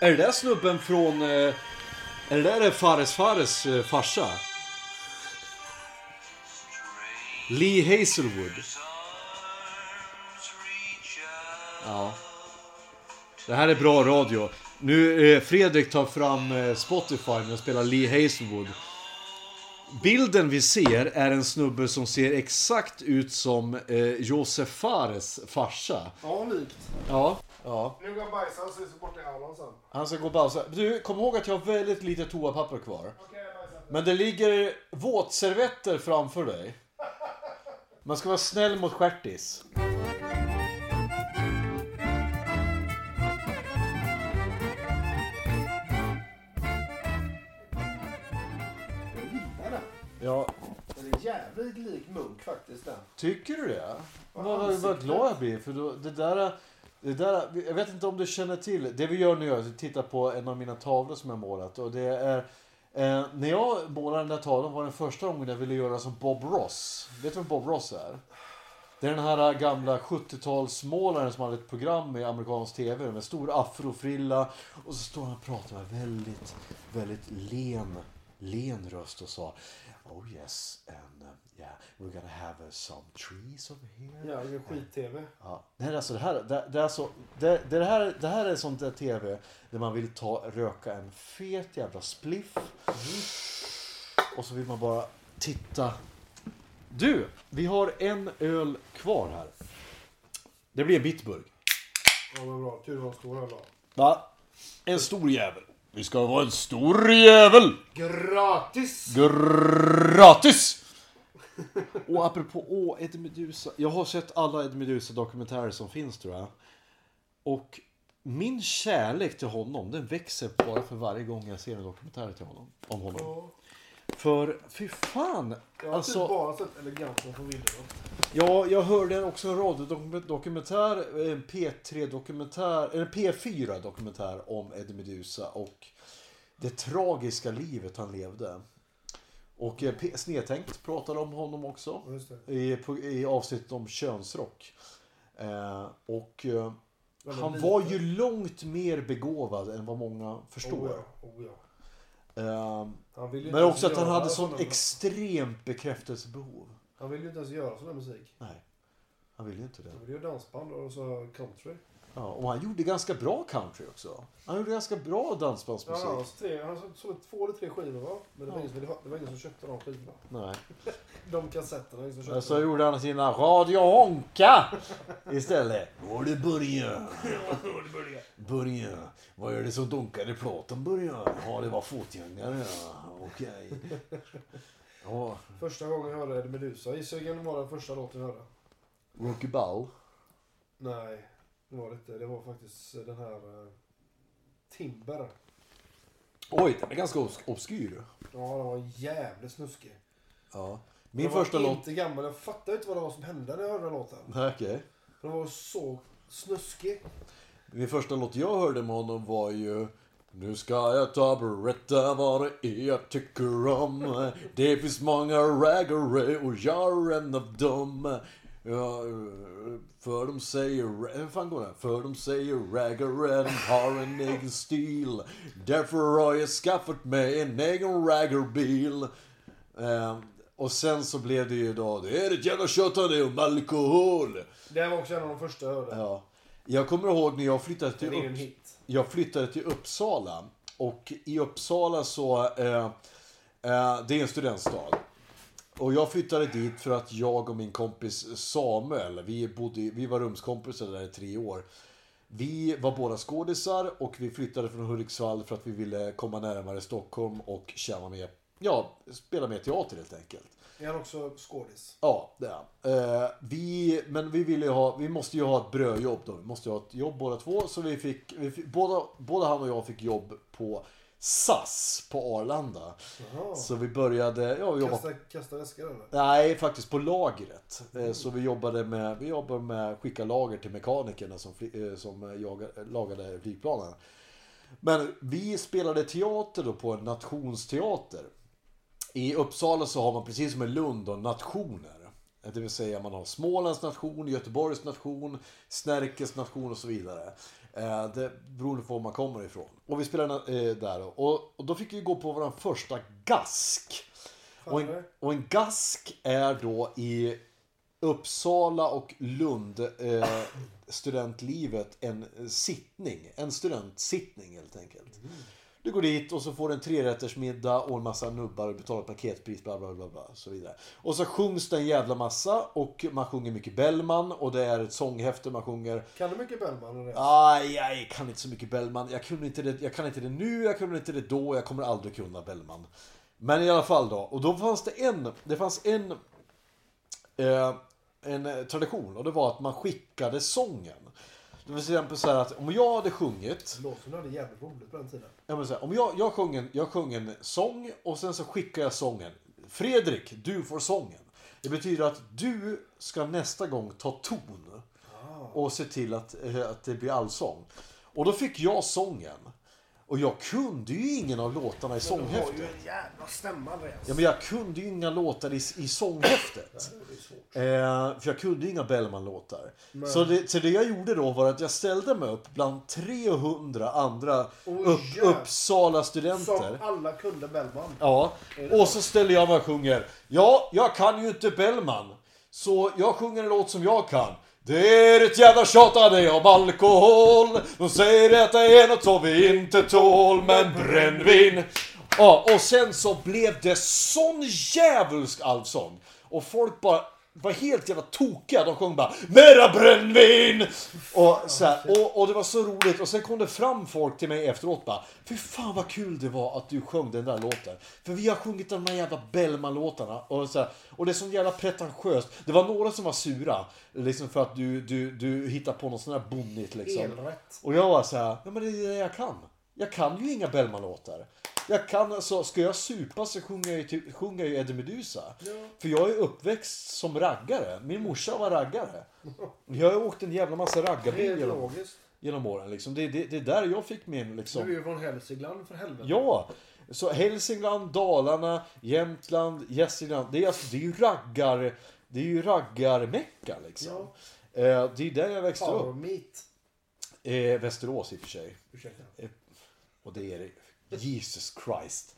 Är det där snubben från... eh, Är det där Fares Fares eh, farsa? Lee Hazelwood. Ja. Det här är bra radio. Nu eh, Fredrik tar fram eh, Spotify när och spelar Lee Hazelwood. Bilden vi ser är en snubbe som ser exakt ut som eh, Josef Fares farsa. Ja, likt. Ja. Ja. Nu går han bajsa, han ses borta i aulan sen. Han ska gå och bajsa. Du, kom ihåg att jag har väldigt lite toapapper kvar. Okej, jag bajsar. Men det ligger våtservetter framför dig. Man ska vara snäll mot stjärtis. Jag gillar den. Ja, Den är jävligt lik Munk faktiskt den. tycker du det? Vad, vad, vad glad jag blir. För då, det där, det där, jag vet inte om du känner till. Det vi gör nu är att titta på en av mina tavlor som jag målat. Och det är, eh, när jag målade den där tavlan var den första gången jag ville göra som Bob Ross. Vet du vem Bob Ross är? Det är den här eh, gamla 70-talsmålaren som hade ett program i amerikansk tv med stor afrofrilla. Och så står han och pratar med väldigt, väldigt len, len röst och sa Oh yes, and uh, yeah, we're gonna have uh, some trees over here. Ja, det skit-tv. Ja. Nej, alltså det här, det, det, är alltså, det, det, här, det här är sånt där tv där man vill ta, röka en fet jävla spliff. Och så vill man bara titta. Du, vi har en öl kvar här. Det blir en Bitburg. Ja, men bra. Tur var en stor öl då. Va? En stor jävel. Vi ska vara en stor jävel! Gratis! Gratis! Och apropå åh, Eddie Meduza. Jag har sett alla Eddie Meduza dokumentärer som finns tror jag. Och min kärlek till honom den växer bara för varje gång jag ser en dokumentär till honom, om honom. För fy fan. Jag har Alltså, typ bara sett eleganten från videon. ja, jag hörde också en radiodokumentär, en P3-dokumentär, eller P4-dokumentär om Eddie Meduza och det tragiska livet han levde. Och eh, Snedtänkt pratade om honom också i, i avsnittet om könsrock. Eh, och eh, han var ju långt mer begåvad än vad många förstår. Oh, ja. Oh, ja. Eh, Han vill ju men inte också att han hade sånt extremt bekräftelsebehov. Han vill ju inte ens göra sån här musik. Nej, han ville ju inte det. Han vill göra dansband och så country. Ja, och han gjorde ganska bra country också. Han gjorde ganska bra dansbandsmusik. Ja, alltså tre, han sålde två eller tre skivor va? Men det var, ingen, som det var ingen som köpte de skivorna. Nej. De kassetterna, ingen som köpte Men så dem. gjorde han sina Radio Honka istället. Och det börjar. Börja. Vad är det som dunkar i plåten börja? Ja, det var fotgängare. Ja. Okej. Ja, Första gången jag hörde Eddie Meduza. Gissa vilken var den första låten jag hörde? Rocky Ball. Nej, det var det inte. Det var faktiskt den här uh, Timber. Oj, den är ganska obs- obskyr. Ja, den var jävligt snuskig. Ja. Min den var första låt... inte gammal. Jag fattade inte vad det var som hände när jag hörde den låten. Nej, Okej. Den var så snuskig. Min första låt jag hörde med honom var ju Nu ska jag ta och berätta vad det är jag tycker om Det finns många raggare och jag är en av dem ja, För de säger, hur fan går det? För de säger raggare, de har en egen stil Därför har jag skaffat mig en egen raggarbil Ehm, Och sen så blev det ju då Det är ett jävla tjötande om alkohol Det var också en av de första jag hörde. Ja. Jag kommer ihåg när jag flyttade till, hit. jag flyttade till Uppsala. Och i Uppsala så, eh, eh, det är en studentstad. Och jag flyttade dit för att jag och min kompis Samuel, vi, bodde, vi var rumskompisar där i tre år. Vi var båda skådisar och vi flyttade från Hudiksvall för att vi ville komma närmare Stockholm och tjäna mer, ja, spela mer teater helt enkelt. Är han också skådis? Ja, det är han. Eh, vi, men vi ville ju ha, vi måste ju ha ett brödjobb då. Vi måste ju ha ett jobb båda två. Så vi fick, vi fick båda, både han och jag fick jobb på SAS på Arlanda. Så vi började, ja vi jobbade Kasta, kasta väskor eller? Nej, faktiskt på lagret. Eh, Så vi jobbade med, vi jobbade med skicka lager till mekanikerna som, eh, som jaga, lagade flygplanen. Men vi spelade teater då på en nationsteater. I Uppsala så har man precis som i Lund då, nationer. Det vill säga man har Smålands nation, Göteborgs nation, Snärkes nation och så vidare. Eh, Det beroende på var man kommer ifrån. Och vi spelade eh, där. Och, och då fick vi gå på vår första gask. Och en, och en gask är då i Uppsala och Lund eh, studentlivet en sittning. En studentsittning helt enkelt. Du går dit och så får du en trerättersmiddag och en massa nubbar och betalar paketpris bla bla bla bla och så vidare. Och så sjungs det en jävla massa och man sjunger mycket Bellman och det är ett sånghäfte man sjunger. Kan du mycket Bellman? Aj, jag kan inte så mycket Bellman. Jag, kunde inte det, jag kan inte det nu, jag kunde inte det då, jag kommer aldrig kunna Bellman. Men i alla fall då. Och då fanns det en, det fanns en, eh, en tradition och det var att man skickade sången. Det var till exempel så här att om jag hade sjungit du hade jävligt roligt på den tiden. Ja, men så här, om jag, jag, sjöng en, jag sjöng en sång och sen så skickar jag sången. Fredrik, du får sången. Det betyder att du ska nästa gång ta ton och se till att, eh, att det blir allsång. Och då fick jag sången. Och jag kunde ju ingen av låtarna i Du har ju sånghäftet. en jävla stämma Andreas. Ja, men jag kunde ju inga låtar i, i sånghäftet. Eh, för jag kunde ju inga Bellman-låtar. Så det, så det jag gjorde då var att jag ställde mig upp bland 300 andra Oj, upp, jävlar. Uppsala Som alla kunde Bellman. Ja, och så ställer jag mig och sjunger. Ja, jag kan ju inte Bellman. Så jag sjunger en låt som jag kan. Det är ett jävla tjatande om alkohol. De säger att det är något som vi inte tål, men brännvin. Ja, och sen så blev det sån djävulsk allsång. Och folk bara var helt jävla tokiga. De sjöng bara Mera brännvin! Och, så här, och, och det var så roligt. Och sen kom det fram folk till mig efteråt bara Fy fan vad kul det var att du sjöng den där låten. För vi har sjungit de här jävla Bellman-låtarna. Och, så här, och det är så jävla pretentiöst. Det var några som var sura. Liksom för att du, du, du hittar på något sånt här bonnigt liksom. Elrätt. Och jag var så här, ja men det är det jag kan. Jag kan ju inga Bellman-låtar. Jag kan alltså, ska jag supa så sjunger jag ju, typ, sjunger jag ju Eddie Meduza. För jag är uppväxt som raggare. Min morsa var raggare. Jag har åkt en jävla massa raggarbil genom, genom åren. Liksom. Det, det, det är där jag fick min liksom. Du är ju från Hälsingland för helvete. Ja! Så Hälsingland, Dalarna, Jämtland, Gästrikland. Det är, alltså, det är ju raggar... Det är ju raggarmecka liksom. Eh, det är där jag växte Power upp. Eh, Västerås i och för sig. Ursäkta. Och det är det. Jesus Christ.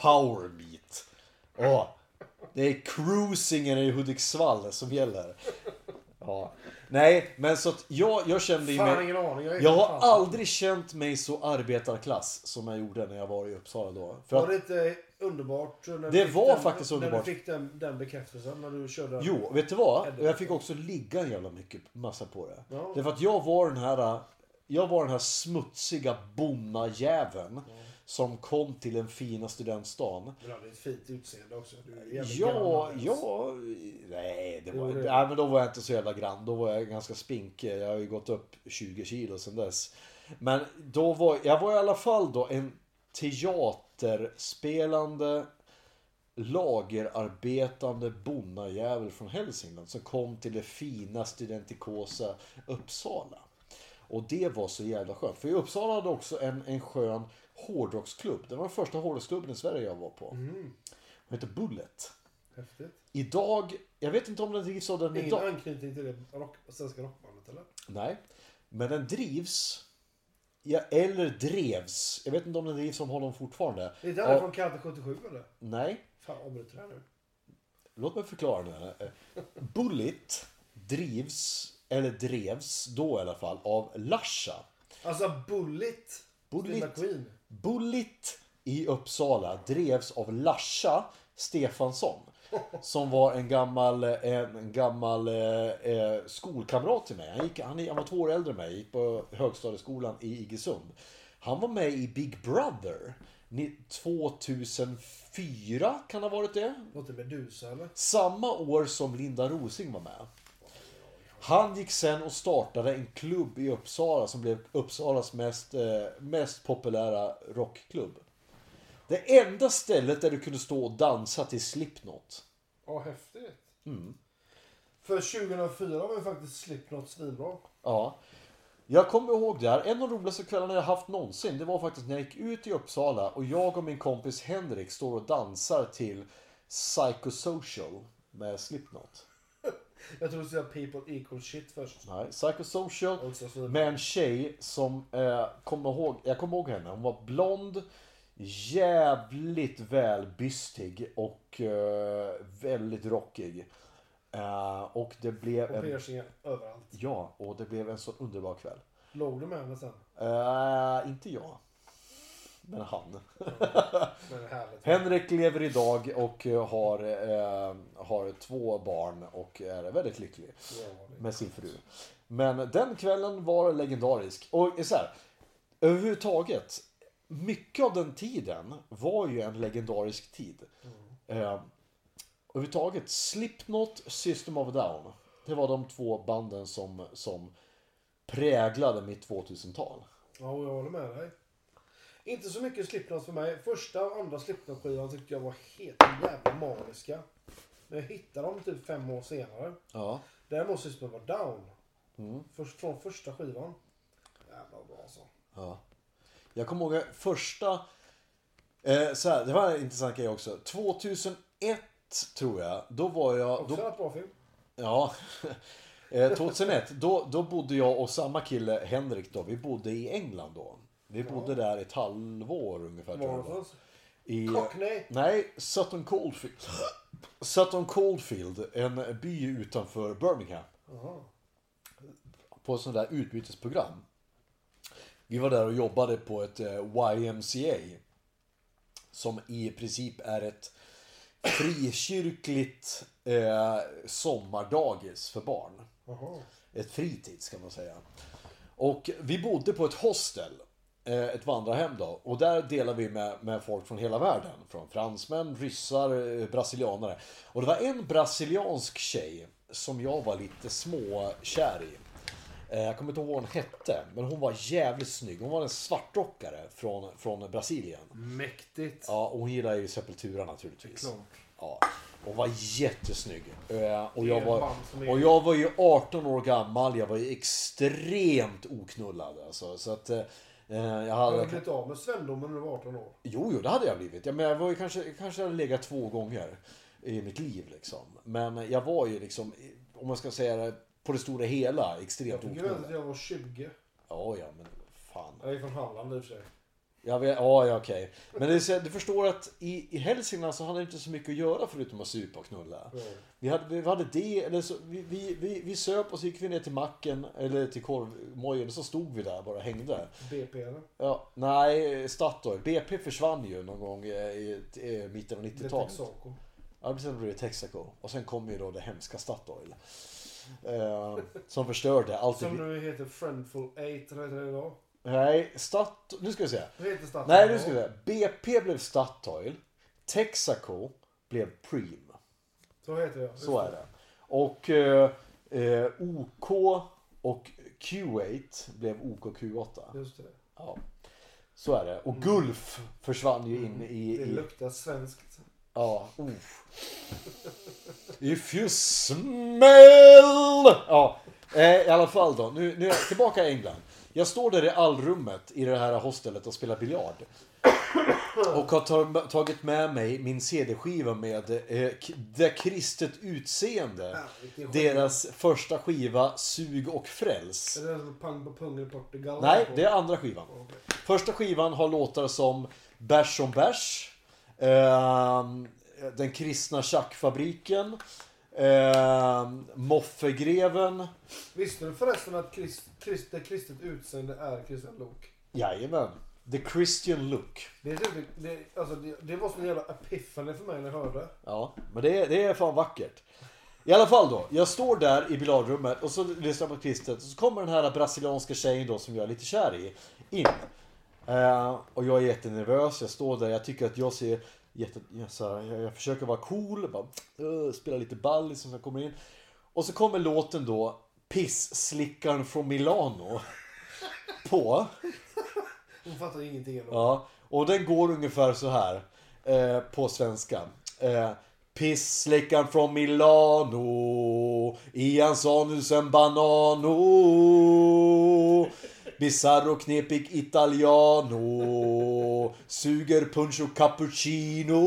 Power meet. Åh, det är cruisingen i Hudiksvall som gäller. Ja. Nej, men så att jag, jag kände Fan mig... ingen aning. Jag, Jag har fan. aldrig känt mig så arbetarklass som jag gjorde när jag var i Uppsala då. För Var att, det inte underbart? När Det var den, faktiskt underbart. När du fick den, den bekräftelsen när du körde. jo, vet du vad? Jag fick också ligga en jävla mycket massa på det. Ja. Därför att jag var den här... Jag var den här smutsiga bonnajäveln som kom till den fina studentstan. Du hade ett fint utseende också. Ja, ja, nej, det var, nej, men då var jag inte så jävla grann. Då var jag ganska spinkig. Jag har ju gått upp 20 kilo sedan dess. Men då var jag var i alla fall då en teaterspelande lagerarbetande bonnajävel från Hälsingland som kom till det fina studentikosa Uppsala. Och det var så jävla skönt. För i Uppsala hade också en, en skön hårdrocksklubb. Det var den första hårdrocksklubben i Sverige jag var på. Den hette Bullet. Häftigt. Idag, jag vet inte om den drivs av den Ingen idag. anknytning till det rock, svenska rockbandet eller? Nej. Men den drivs, ja, eller drevs, jag vet inte om den drivs av honom fortfarande. Är inte alla Av- från Kante 77 eller? Nej, Fan avbryter det här nu. låt mig förklara nu. Bullet drivs, eller drevs då i alla fall, av Larsa. Alltså Bullet. Bullet. Steve McQueen. Bullet i Uppsala drevs av Larsa Stefansson. Som var en gammal, en, gammal eh, eh, skolkamrat till mig. Han, gick, han, han var två år äldre än mig. Gick på högstadieskolan i Iggesund. Han var med i Big Brother. Ni- 2004 kan ha varit det. Låter Medusa eller? Samma år som Linda Rosing var med. Han gick sen och startade en klubb i Uppsala som blev Uppsalas mest, eh, mest populära rockklubb. Det enda stället där du kunde stå och dansa till Slipknot. Ja, häftigt. För 2004 var ju faktiskt Slipknot svinbra. Ja. Jag kommer ihåg det här. En av de roligaste kvällarna jag haft någonsin. Det var faktiskt när jag gick ut i Uppsala och jag och min kompis Henrik står och dansar till Psychosocial med Slipknot. Jag trodde du säga People Equal Shit först. Nej, Psychosocial med en tjej som eh, kommer ihåg, jag kommer ihåg henne. Hon var blond, jävligt välbystig och eh, väldigt rockig. Eh, och det blev Och piercingar överallt. ja, och det blev en så underbar kväll. Låg du med henne sen? Eh, inte jag. Men han. Men. Henrik lever idag och eh, har, eh, har två barn och är väldigt lycklig med sin fru. Men den kvällen var legendarisk. Och så här, överhuvudtaget, mycket av den tiden var ju en legendarisk tid. Eh, överhuvudtaget, Slipknot, System of a Down. Det var de två banden som, som präglade mitt 2000-tal. Ja, jag håller med dig. Inte så mycket Slipknot för mig. Första och andra Slipknot-skivan tyckte jag var helt jävla maniska. Men jag hittade dem typ fem år senare. Ja. Däremot System of a Down. Mm. Först från första skivan. Jävla bra alltså. Ja. Jag kommer ihåg första... Eh, så här, det var en intressant grej också. 2001 tror jag. Då var jag... Också Då, en bra film. ja. Eh, 2001. Då, då bodde jag och samma kille, Henrik då. Vi bodde i England då. Vi bodde där ett halvår ungefär. Varför? I, Cockney. Nej, Sutton Coldfield. Sutton Coldfield, en by utanför Birmingham. På ett sånt där utbytesprogram. Vi var där och jobbade på ett eh, YMCA. Som i princip är ett frikyrkligt eh, sommardagis för barn. Ett fritids kan man säga. Och vi bodde på ett hostel. Eh, Ett vandrarhem då. Och där delade vi med, med folk från hela världen. Från fransmän, ryssar, eh, brasilianare. Och det var en brasiliansk tjej som jag var lite småkär i. Eh, Jag kommer inte ihåg vad hon hette, men hon var jävligt snygg. Hon var en svartrockare från, från Brasilien. Mäktigt. Ja, och hon gillar ju Sepultura naturligtvis. Klart. Ja, hon var jättesnygg. Och jag, var, och jag var ju 18 år gammal. Jag var ju extremt oknullad. Alltså, så att... eh, Jag hade... du blivit av med svendomen när du var 18 år? Jo, jo, det hade jag blivit. Ja, men jag var ju kanske, kanske hade legat två gånger i mitt liv liksom. Men jag var ju liksom, om man ska säga det, på det stora hela Jag extremt väl att oknullad. jag var 20. Ja, ja, men fan. Jag är från Halland i och för sig. Jag vet, ja, ja, okej. Men det, är du förstår att i, i Hälsingland så hade det inte så mycket att göra förutom att supa och knulla. Vi hade, vi hade det, eller så, vi, vi, vi, vi söp och så gick vi ner till macken eller till korvmojen och så stod vi där bara hängde. BP eller? Ja, nej, Statoil. BP försvann ju någon gång i, i, i mitten av Det 90-talet. Texaco. Ja, precis. Då blev det Texaco. Och sen kom ju då det hemska Statoil. Eh, som förstörde allt. Som nu heter Friendful 8, eller heter det idag? Nej, Stat... Nu ska vi se. Vad heter staden Nej, nu ska vi se. BP blev Statoil. Texaco blev Preem. Så heter jag. Så är det. Och eh, eh, OK och Q8 blev OKQ8. Just det. Ja. Så är det. Och Gulf försvann ju in i... Det i luktar svenskt. ja, oh. If you smell... Ja, eh, i alla fall då. Nu, nu är jag tillbaka i England. Jag står där i allrummet i det här hostelet och spelar biljard. Och har ta- tagit med mig min CD-skiva med eh, Det kristet utseende. skiva. Deras första skiva Sug och fräls. Är det den som Pang på pungen i Portugal? Nej, det är andra skivan. Första skivan har låtar som Bärs som bärs. ehm, den kristna tjackfabriken. Ehm, Moffegreven. Visste du förresten att krist, krist, det kristet utseende är Christian Lok? Jajamän. The Christian Look. Det, är typ, det, alltså, det, det var en jävla epiphany för mig när jag hörde. Ja, men det är, det är fan vackert. I alla fall då, jag står där i biljardrummet och så lyssnar på kristet och så kommer den här brasilianska tjejen då som jag är lite kär i in. Eh, och jag är jättenervös. Jag står där. Jag tycker att jag ser jätte... Jag, så här, jag, jag försöker vara cool. Bara, uh, spela lite ball liksom, när jag kommer in. Och så kommer låten då. Piss-slickaren från Milano. På. Hon fattar ingenting. Ändå. Ja, och den går ungefär så här eh, på svenska. Eh, Pissläckaren från Milano I hans anus en banano Bizarro knepig italiano Suger punch och cappuccino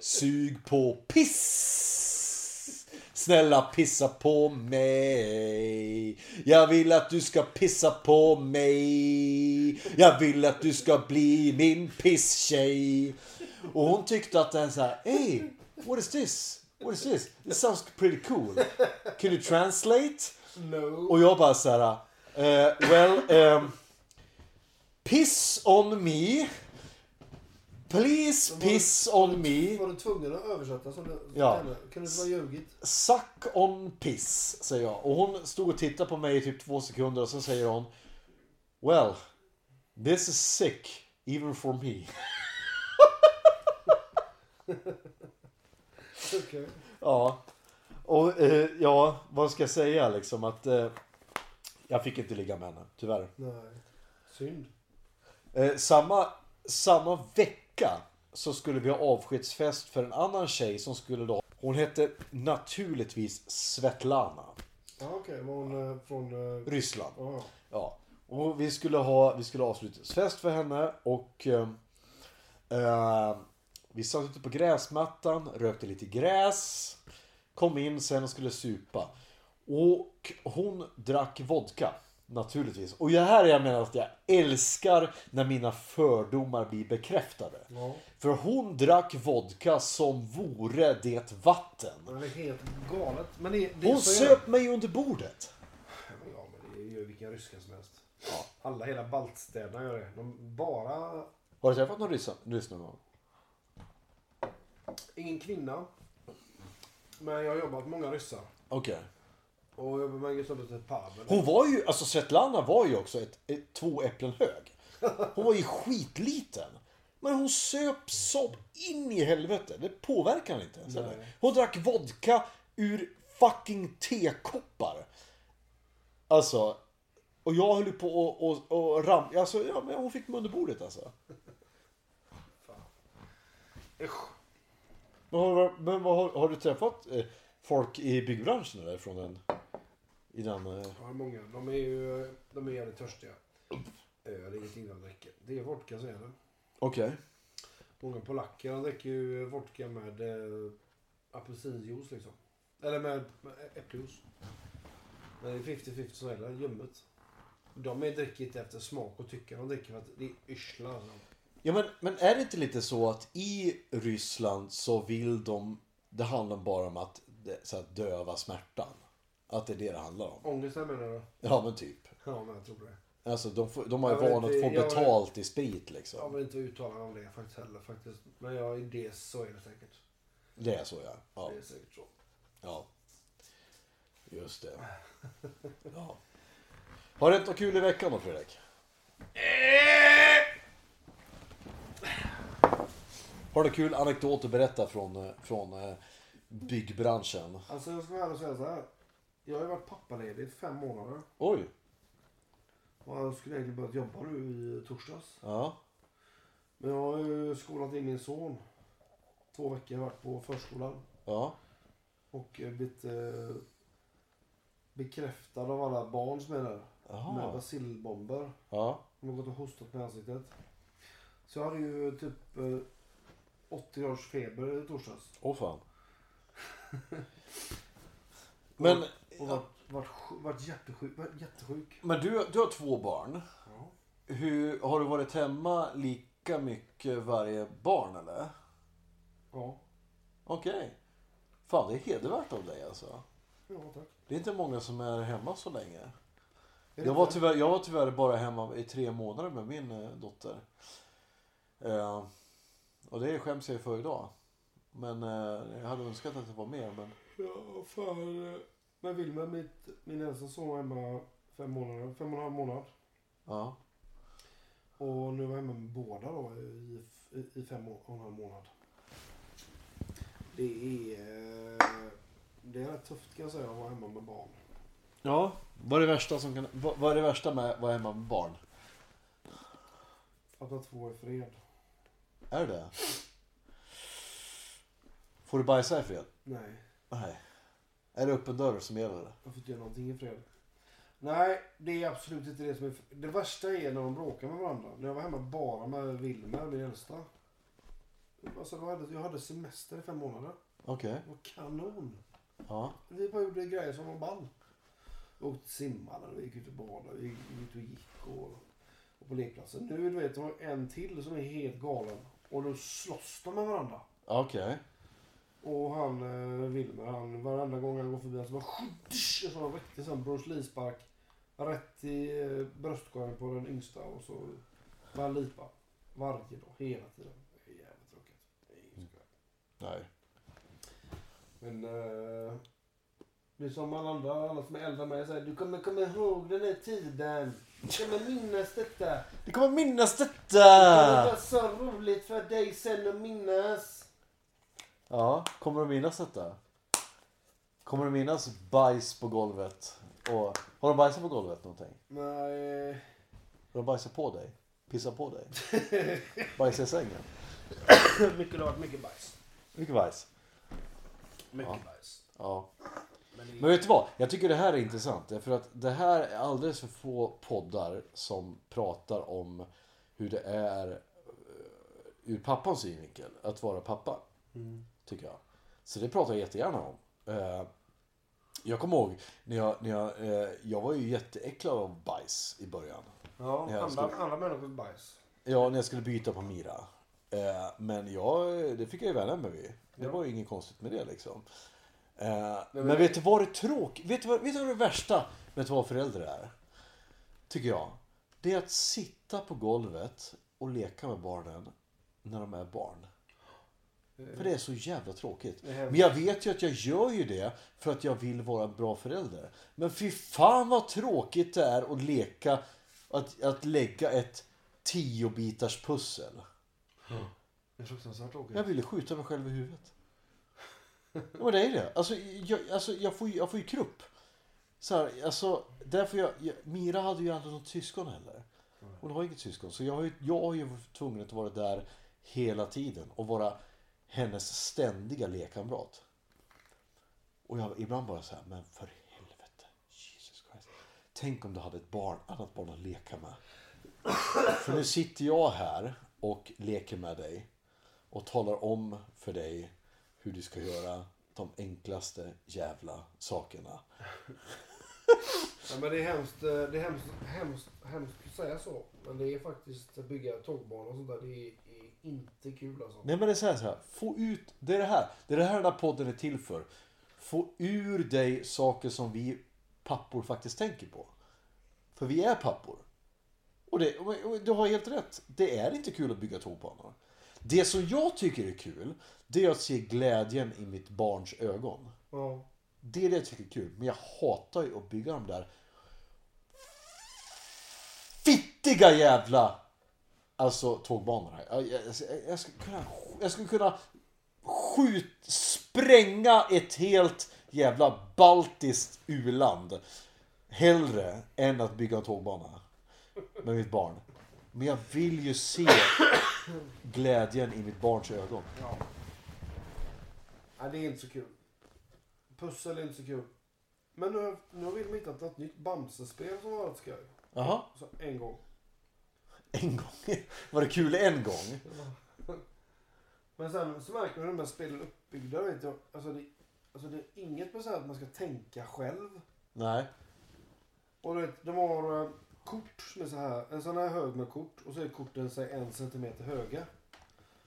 Sug på piss Snälla pissa på mig Jag vill att du ska pissa på mig Jag vill att du ska bli min pisstjej Och hon tyckte att är så här Hey, what is this? What is this? This sounds pretty cool Can you translate? No. Och jag bara så här eh, Well, um, Piss on me Please piss on me Var du tvungen att översätta som du Ja. Kunde du bara ljugit? Suck on piss, säger jag. Och hon stod och tittade på mig i typ två sekunder och så säger hon Well, this is sick, even for me. Okej. Ja. Och eh, ja, vad ska jag säga liksom att eh, jag fick inte ligga med henne, tyvärr. Nej. Synd. Eh, samma, samma vecka så skulle vi ha avskedsfest för en annan tjej som skulle då Hon hette naturligtvis Svetlana. Ja, okej. Var hon eh, från... eh, Ryssland. Ja. Ja. Och vi skulle ha, vi skulle ha avslutningsfest för henne och eh, eh, vi satt ute på gräsmattan, rökte lite gräs, kom in sen och skulle supa. Och hon drack vodka. Naturligtvis. Och det här är jag menar att jag älskar när mina fördomar blir bekräftade. Ja. För hon drack vodka som vore det vatten. Det är helt galet. Men det, det Hon söp mig under bordet. Ja, men det gör ju vilken ryska som helst. Alla, hela baltstäderna gör det. De bara... Har du träffat någon ryss någon gång? Ingen kvinna. Men jag har jobbat med många ryssar. Okej. Och just jobbet ett Pavel. Hon var ju, alltså Svetlana var ju också ett, ett, två äpplen hög. Hon var ju skitliten. Men hon söp som in i helvete. Det påverkar henne inte ens. Hon drack vodka ur fucking tekoppar. Alltså. Och jag höll på och, och, och ram... Alltså, ja, men hon fick mig under bordet alltså. Usch. Men, har, men vad, har, har du träffat eh, folk i byggbranschen eller? Från den... I den... Eh, Ja, många. De är ju de är jävligt törstiga. Öl är ingenting de dricker. Det är vodka är det. Okej. Många polacker de dricker ju vodka med eh, apelsinjuice liksom. Eller med, med äppeljuice. Men det är 50-50 så är ljummet. De är dricker inte efter smak och tycke. De dricker för att det är yrsla. Alltså. Ja men, men är det inte lite så att i Ryssland så vill de, det handlar bara om att, så att döva smärtan. Att det är det det handlar om. Ångesten menar du? Ja men typ. Ja, men jag tror det. Alltså de, får, de har ju Jag vet van att inte, få jag- betalt i sprit Jag liksom. vill inte uttala mig om det faktiskt heller faktiskt. Men jag, i det så är det säkert. Det är så ja. Ja. Det är säkert så. ja. Just det. Ja. Har det hänt något kul i veckan då Fredrik? Har du kul anekdot att berätta från, eh, från eh, byggbranschen? Alltså jag ska vara säga så här. Jag har ju varit pappaledig i fem månader. Oj. Och jag skulle egentligen börjat jobba nu i torsdags. Ja. Men jag har ju skolat in min son. Två veckor har jag varit på förskolan. Ja. Och eh, blivit eh, bekräftad av alla barn som är där. Jaha. Med bacillbomber. Ja. De har gått och hostat med ansiktet. Så jag hade ju typ eh, 80 graders feber i torsdags. Åh fan. Men, Och varit, varit, varit jättesjuk. Varit jättesjuk. men du, du har två barn. Ja. Hur, har du varit hemma lika mycket varje barn eller? Ja. Okej. Fan det är hedervärt av dig alltså. Ja, tack. Det är inte många som är hemma så länge. Jag var, tyvärr, jag var tyvärr bara hemma i tre månader med min eh, dotter. Eh, och det skäms jag för idag. Men eh, jag hade önskat att det var mer. Men Ja, eh, Men Wilmer, mitt, min äldsta son var hemma fem månader. Fem och en halv månad. ja. Och nu var jag hemma med båda då i, i, i fem och en halv månad. Det är, eh, det är rätt tufft kan jag säga att vara hemma med barn. Ja. Vad är det värsta, som kan, vad, vad är det värsta med att vara hemma med barn? Att ha två i fred. Är det Får du bajsa i fred? Nej, Nej. Är det öppen dörr som gäller? jag får inte göra någonting i fred. Nej, det är absolut inte det som är... Det värsta är när de bråkar med varandra. När jag var hemma bara med Wilmer, min äldsta. Alltså, jag hade, jag hade semester i fem månader. Okej. Det var kanon. Ja. Vi bara gjorde grejer som var ball. Vi åkte simmade, vi gick ut och badade, vi gick ut och gick och, och på lekplatsen. Nu du vet, de har en till som är helt galen. Och då slåss de med varandra. Okej. Och han, eh, Wilmer, han varenda gång han går förbi han så bara så en riktig sån Bruce Lee-spark. Rätt i eh, bröstkorgen på den yngsta och så bara lipa. Varje dag, hela tiden. Det är jävligt tråkigt. Det är inget skoj. Nej. Men eh, det är som alla andra, alla som är äldre mig säger. Du kommer komma ihåg den här tiden. Du kommer minnas detta. Du kommer minnas Det detta! var så roligt för dig sen att minnas. Ja, kommer du minnas detta? Kommer du minnas bajs på golvet? Och, har de bajsat på golvet någonting? Nej. Har de bajsat på dig? Pissat på dig? Bajsat i sängen? mycket, det har varit mycket bajs. Mycket bajs. Mycket bajs. Ja. Men det, Men vet du vad? Jag tycker det här är intressant. För att det här är alldeles för få poddar som pratar om hur det är eh, ur pappans synvinkel att vara pappa. Tycker jag. Så det pratar jag jättegärna om. Eh, Jag kommer ihåg när jag, när jag, eh, jag var ju jätteäcklad av bajs i början. ja, andra, skulle- andra människors bajs. Ja, när jag skulle byta på Mira. Eh, Men jag, det fick jag ju vänja mig vid. Det var ju inget konstigt med det liksom. Men, men- vet du vad det är tråkigt? Vet vet du vad det värsta med att vara förälder är? Tycker jag. Det är att sitta på golvet och leka med barnen när de är barn. För det är så jävla tråkigt. Men jag vet ju att jag gör ju det för att jag vill vara en bra förälder. Men fy fan vad tråkigt det är att leka, att, att lägga ett pussel. Det är fruktansvärt tråkigt. Jag ville skjuta mig själv i huvudet. Ja, men det är det. Alltså, jag, alltså, jag, får, ju- jag får ju krupp. Så här, alltså, därför jag, jag, Mira hade ju aldrig något syskon heller. Hon har inget syskon. Så jag har, ju, jag har ju tvungen att vara där hela tiden och vara hennes ständiga lekkamrat. Och jag ibland bara så här, men för helvete. Jesus Christ. Tänk om du hade ett barn, annat barn att leka med. För nu sitter jag här och leker med dig och talar om för dig hur du ska göra de enklaste jävla sakerna. Ja, men det är hemskt, eh, det är hemskt, hemskt, hemskt att säga så. Men det är faktiskt att bygga tågbanor och sånt där. Det är, är inte kul alltså. Nej men det är så här, så här, få ut, det är det här, det är det här den här podden är till för. Få ur dig saker som vi pappor faktiskt tänker på. För vi är pappor. Och, det, och du har helt rätt, det är inte kul att bygga tågbanor. Det som jag tycker är kul, det är att se glädjen i mitt barns ögon. Ja. Det är det jag tycker är kul. Men jag hatar ju att bygga de där fittiga jävla alltså tågbanorna. Jag, jag, jag, skulle kunna, jag skulle kunna skjut, spränga ett helt jävla baltiskt uland hellre än att bygga en tågbana med mitt barn. Men jag vill ju se glädjen i mitt barns ögon. ja. Nej, det är inte så kul. Pussel är inte så kul. Men nu, nu har vi hittat ett nytt Bamse-spel som var rätt skoj. Jaha, en gång. En gång. Var det kul en gång? Men sen så märker man hur de här spelen är uppbyggda. Vet jag. Alltså, det, alltså det är inget med så att man ska tänka själv. Nej. Och du vet, de har eh, kort som är så här. En sån här hög med kort. Och så är korten säg en centimeter höga.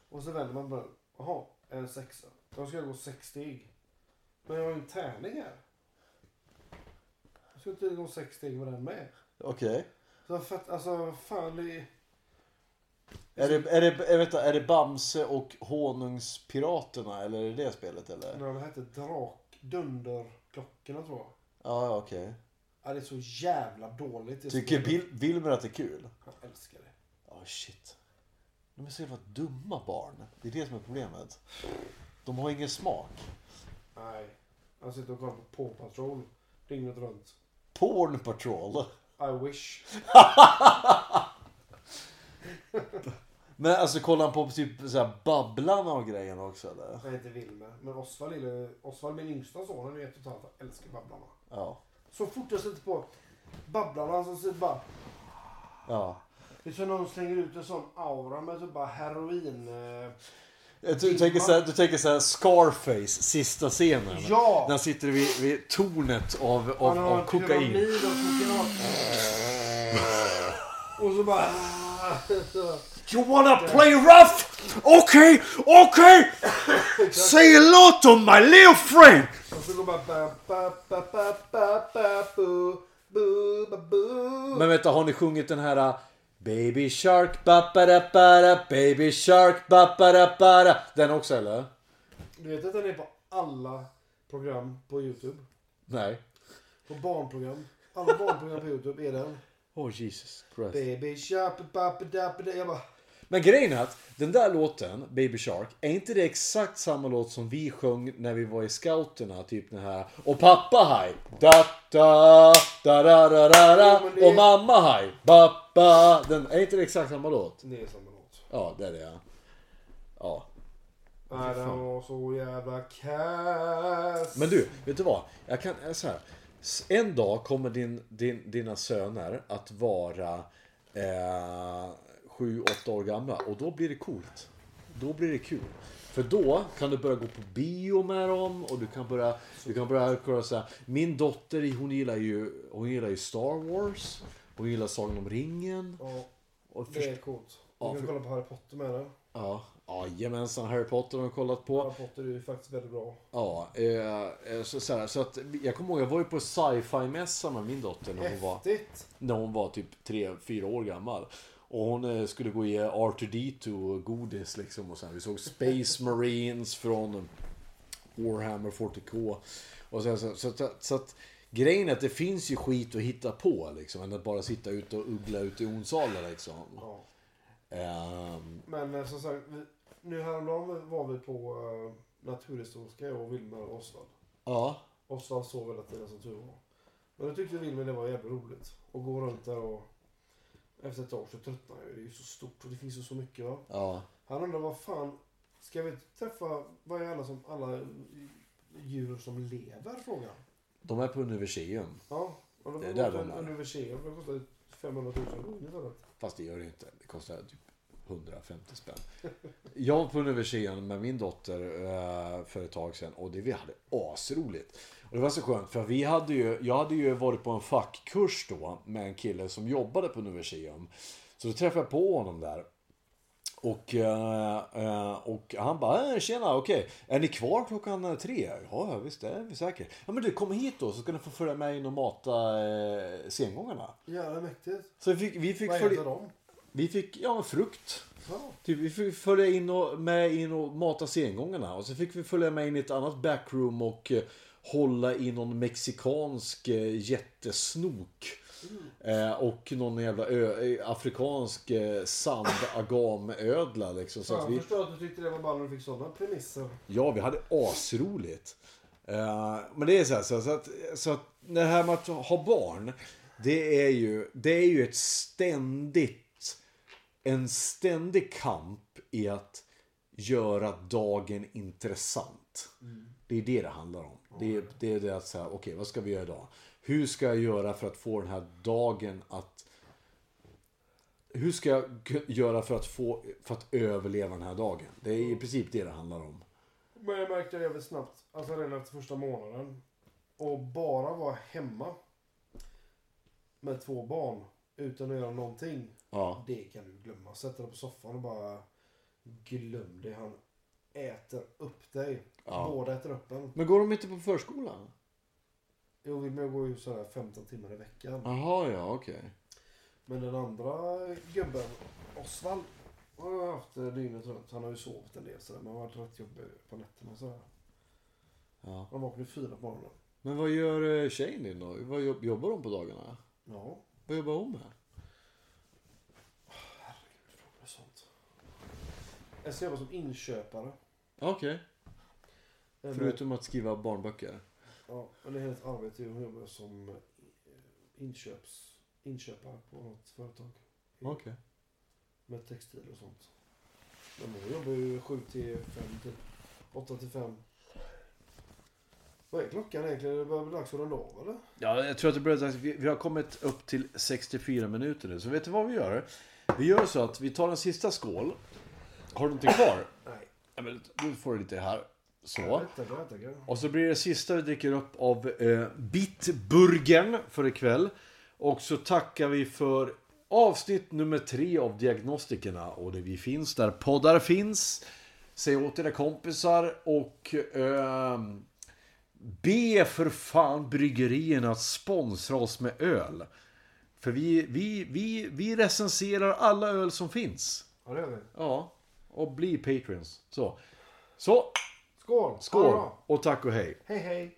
Och så vänder man bara. Jaha, en sexa. Då ska jag gå sex steg. Men jag har ju en tärning här. Jag ska inte gå sex steg med den med. Okej. Så för att, alltså fan det är... Är det, är, det, är, vänta, är det Bamse och Honungspiraterna eller är det det spelet eller? När de hette Drak... Dunderklockorna tror jag. Ja, ja, okej. Ja, det är så jävla dåligt. det Tycker. Bil- Wilmer att det är kul? Han älskar det. Oh, shit. De är så jävla dumma barn. Det är det som är problemet. De har ingen smak. Nej. Han sitter och kollar på Paw Patrol dygnet runt. Porn Patrol. I wish. Men alltså kollar han på typ så här Babblarna och grejerna också eller? Nej, inte Wilmer. Men Osvald, lille, Osvald min yngsta son, han är ett och ett halvt, han älskar Babblarna. Ja. Så fort jag sätter på Babblarna så det bara... Ja. Det är som de slänger ut en sån aura med typ bara heroin... eh, Du, du, tänker så här, du tänker Scarface, sista scenen. Ja! När han sitter vid, vid tornet av, av, kokain. av kokain. Och så bara... You wanna play rough? Okay, okay! Say hello to my little friend! Men vänta, har ni sjungit den här uh, Baby Shark ba ba da ba da, Baby Shark ba ba da ba da. Den också eller? Du vet att den är på alla program på Youtube? Nej. På barnprogram. Alla barnprogram på Youtube är den. Oh Jesus Christ. Baby sharp, ba, ba, da, ba, da. Jag bara... Men grejen är att den där låten, Baby Shark, är inte det exakt samma låt som vi sjöng när vi var i scouterna? Typ den här Och pappa haj, da da da da da da da Jo, men det- Och mamma haj, ba ba Den, är inte det exakt samma låt? Det är samma låt. Ja, det är det ja. Ja. Nej, den var så jävla kass. Men du, vet du vad? Jag kan, så här. S- En dag kommer din, din, dina söner att vara eh, sju, åtta år gamla och då blir det coolt. Då blir det kul. För då kan du börja gå på bio med dem och du kan börja, du kan börja kolla så här. Min dotter hon gillar ju, hon gillar ju Star Wars. Hon gillar Sagan om ringen. Ja, Och det är coolt. Du Ja, kan för- kolla på Harry Potter med det. Ja, jajamensan. Harry Potter har jag kollat på. Harry Potter är ju faktiskt väldigt bra. Ja, eh, eh, så, så, här, så att jag kommer ihåg, jag var ju på sci-fi-mässa med min dotter när hon var, Häftigt. när hon var typ 3-4 år gammal. Och hon eh, skulle gå i R2D2 godis liksom och sen vi såg Space Marines från Warhammer 40K. Och så, så, så, så, så att grejen är att det finns ju skit att hitta på liksom. Än att bara sitta ute och uggla ute i Onsala liksom. Ja. Ehm, Men eh, som sagt, vi, nu häromdagen var vi på uh, Naturhistoriska, jag och Wilmer och Osvald. ja, Osvald sov hela tiden som tur var. Men då tyckte Wilmer det var jävligt roligt. Att gå runt där och efter ett tag så tröttnar jag. Det är ju så stort och det finns ju så mycket va. ja. Han undrar vad fan, ska vi träffa, vad är alla, som, alla djur som lever? Frågar han. De är på Universium. Ja, och då Det är där de är. en universitet. Det kostar 500 000 kronor. Fast det gör det inte. Det kostar typ 150 spänn. Jag var på universitetet med min dotter eh, för ett tag sedan och det, vi hade asroligt. Och det var så skönt för vi hade ju, jag hade ju varit på en fackkurs då med en kille som jobbade på universium. Så då träffade jag på honom där. Och, eh, eh, och han bara, äh, tjena, okej. Är ni kvar klockan tre? Ja, visst det är vi säkert. Ja, men du, kom hit då så ska ni få följa med in och mata eh, sengångarna. Jävla mäktigt. Så vi fick, vi fick Vad heter de? Vi fick, ja, frukt. Ja. Typ, vi fick följa in och, med in och mata sengångarna. Och så fick vi följa med in i ett annat backroom och eh, hålla i någon mexikansk eh, jättesnok. Eh, och någon jävla ö, eh, afrikansk eh, sandagamödla liksom. Så att jag vi, förstår att du tyckte det var ball när du fick sådana premisser. ja, vi hade asroligt. Eh, men det är så här, så, att, så att det här med att ha barn. Det är ju, det är ju ett ständigt en ständig kamp i att göra dagen intressant. Det är det det handlar om. Det är det, är det att säga, okej vad ska vi göra idag? Hur ska jag göra för att få den här dagen att... Hur ska jag göra för att, få, för att överleva den här dagen? Det är i princip det det handlar om. Men jag märkte det jävligt snabbt, alltså redan efter första månaden. Och bara vara hemma med två barn utan att göra någonting. Ja. Det kan du glömma. Sätta dig på soffan och bara glöm det. Han äter upp dig. Ja. Båda äter upp en. Men går de inte på förskolan? Jo, vi går ju sådär 15 timmar i veckan. Jaha, ja okej. Men den andra gubben, Osvald, har jag haft dygnet runt. Han har ju sovit en del sådär. Men har varit rätt jobbig på nätterna sådär. Ja. Han vaknar fyra på morgonen. Men vad gör eh, tjejen din då? Vad jobb- jobbar hon på dagarna? Ja. Vad jobbar hon med? Jag ska jobba som inköpare. Okej. Eller- Förutom att skriva barnböcker. Ja, men det är ett arbete. Jag jobbar som eh, inköps, inköpare på något företag. Okej. Med textil och sånt. Men jag jobbar ju 7 till 5 till 8 till 5. Vad är klockan egentligen? Det börjar bli dags för en dag eller? Ja, jag tror att det börjar dags. Vi, vi har kommit upp till 64 minuter nu. Så vet du vad vi gör? Vi gör så att vi tar en sista skål. Har du inte kvar? Nej. Ja, men du får du lite här. Så. Och så blir det sista vi dricker upp av eh, Bitburgen för ikväll. Och så tackar vi för avsnitt nummer tre av Diagnostikerna. Och det vi finns där poddar finns. Säg åt era kompisar och ehm, be för fan bryggerierna att sponsra oss med öl. För vi, vi, vi, vi recenserar alla öl som finns. Ja, det gör vi. Ja, och bli Patreons. Så, så Skål! Skål och tack och hej. Hej hej!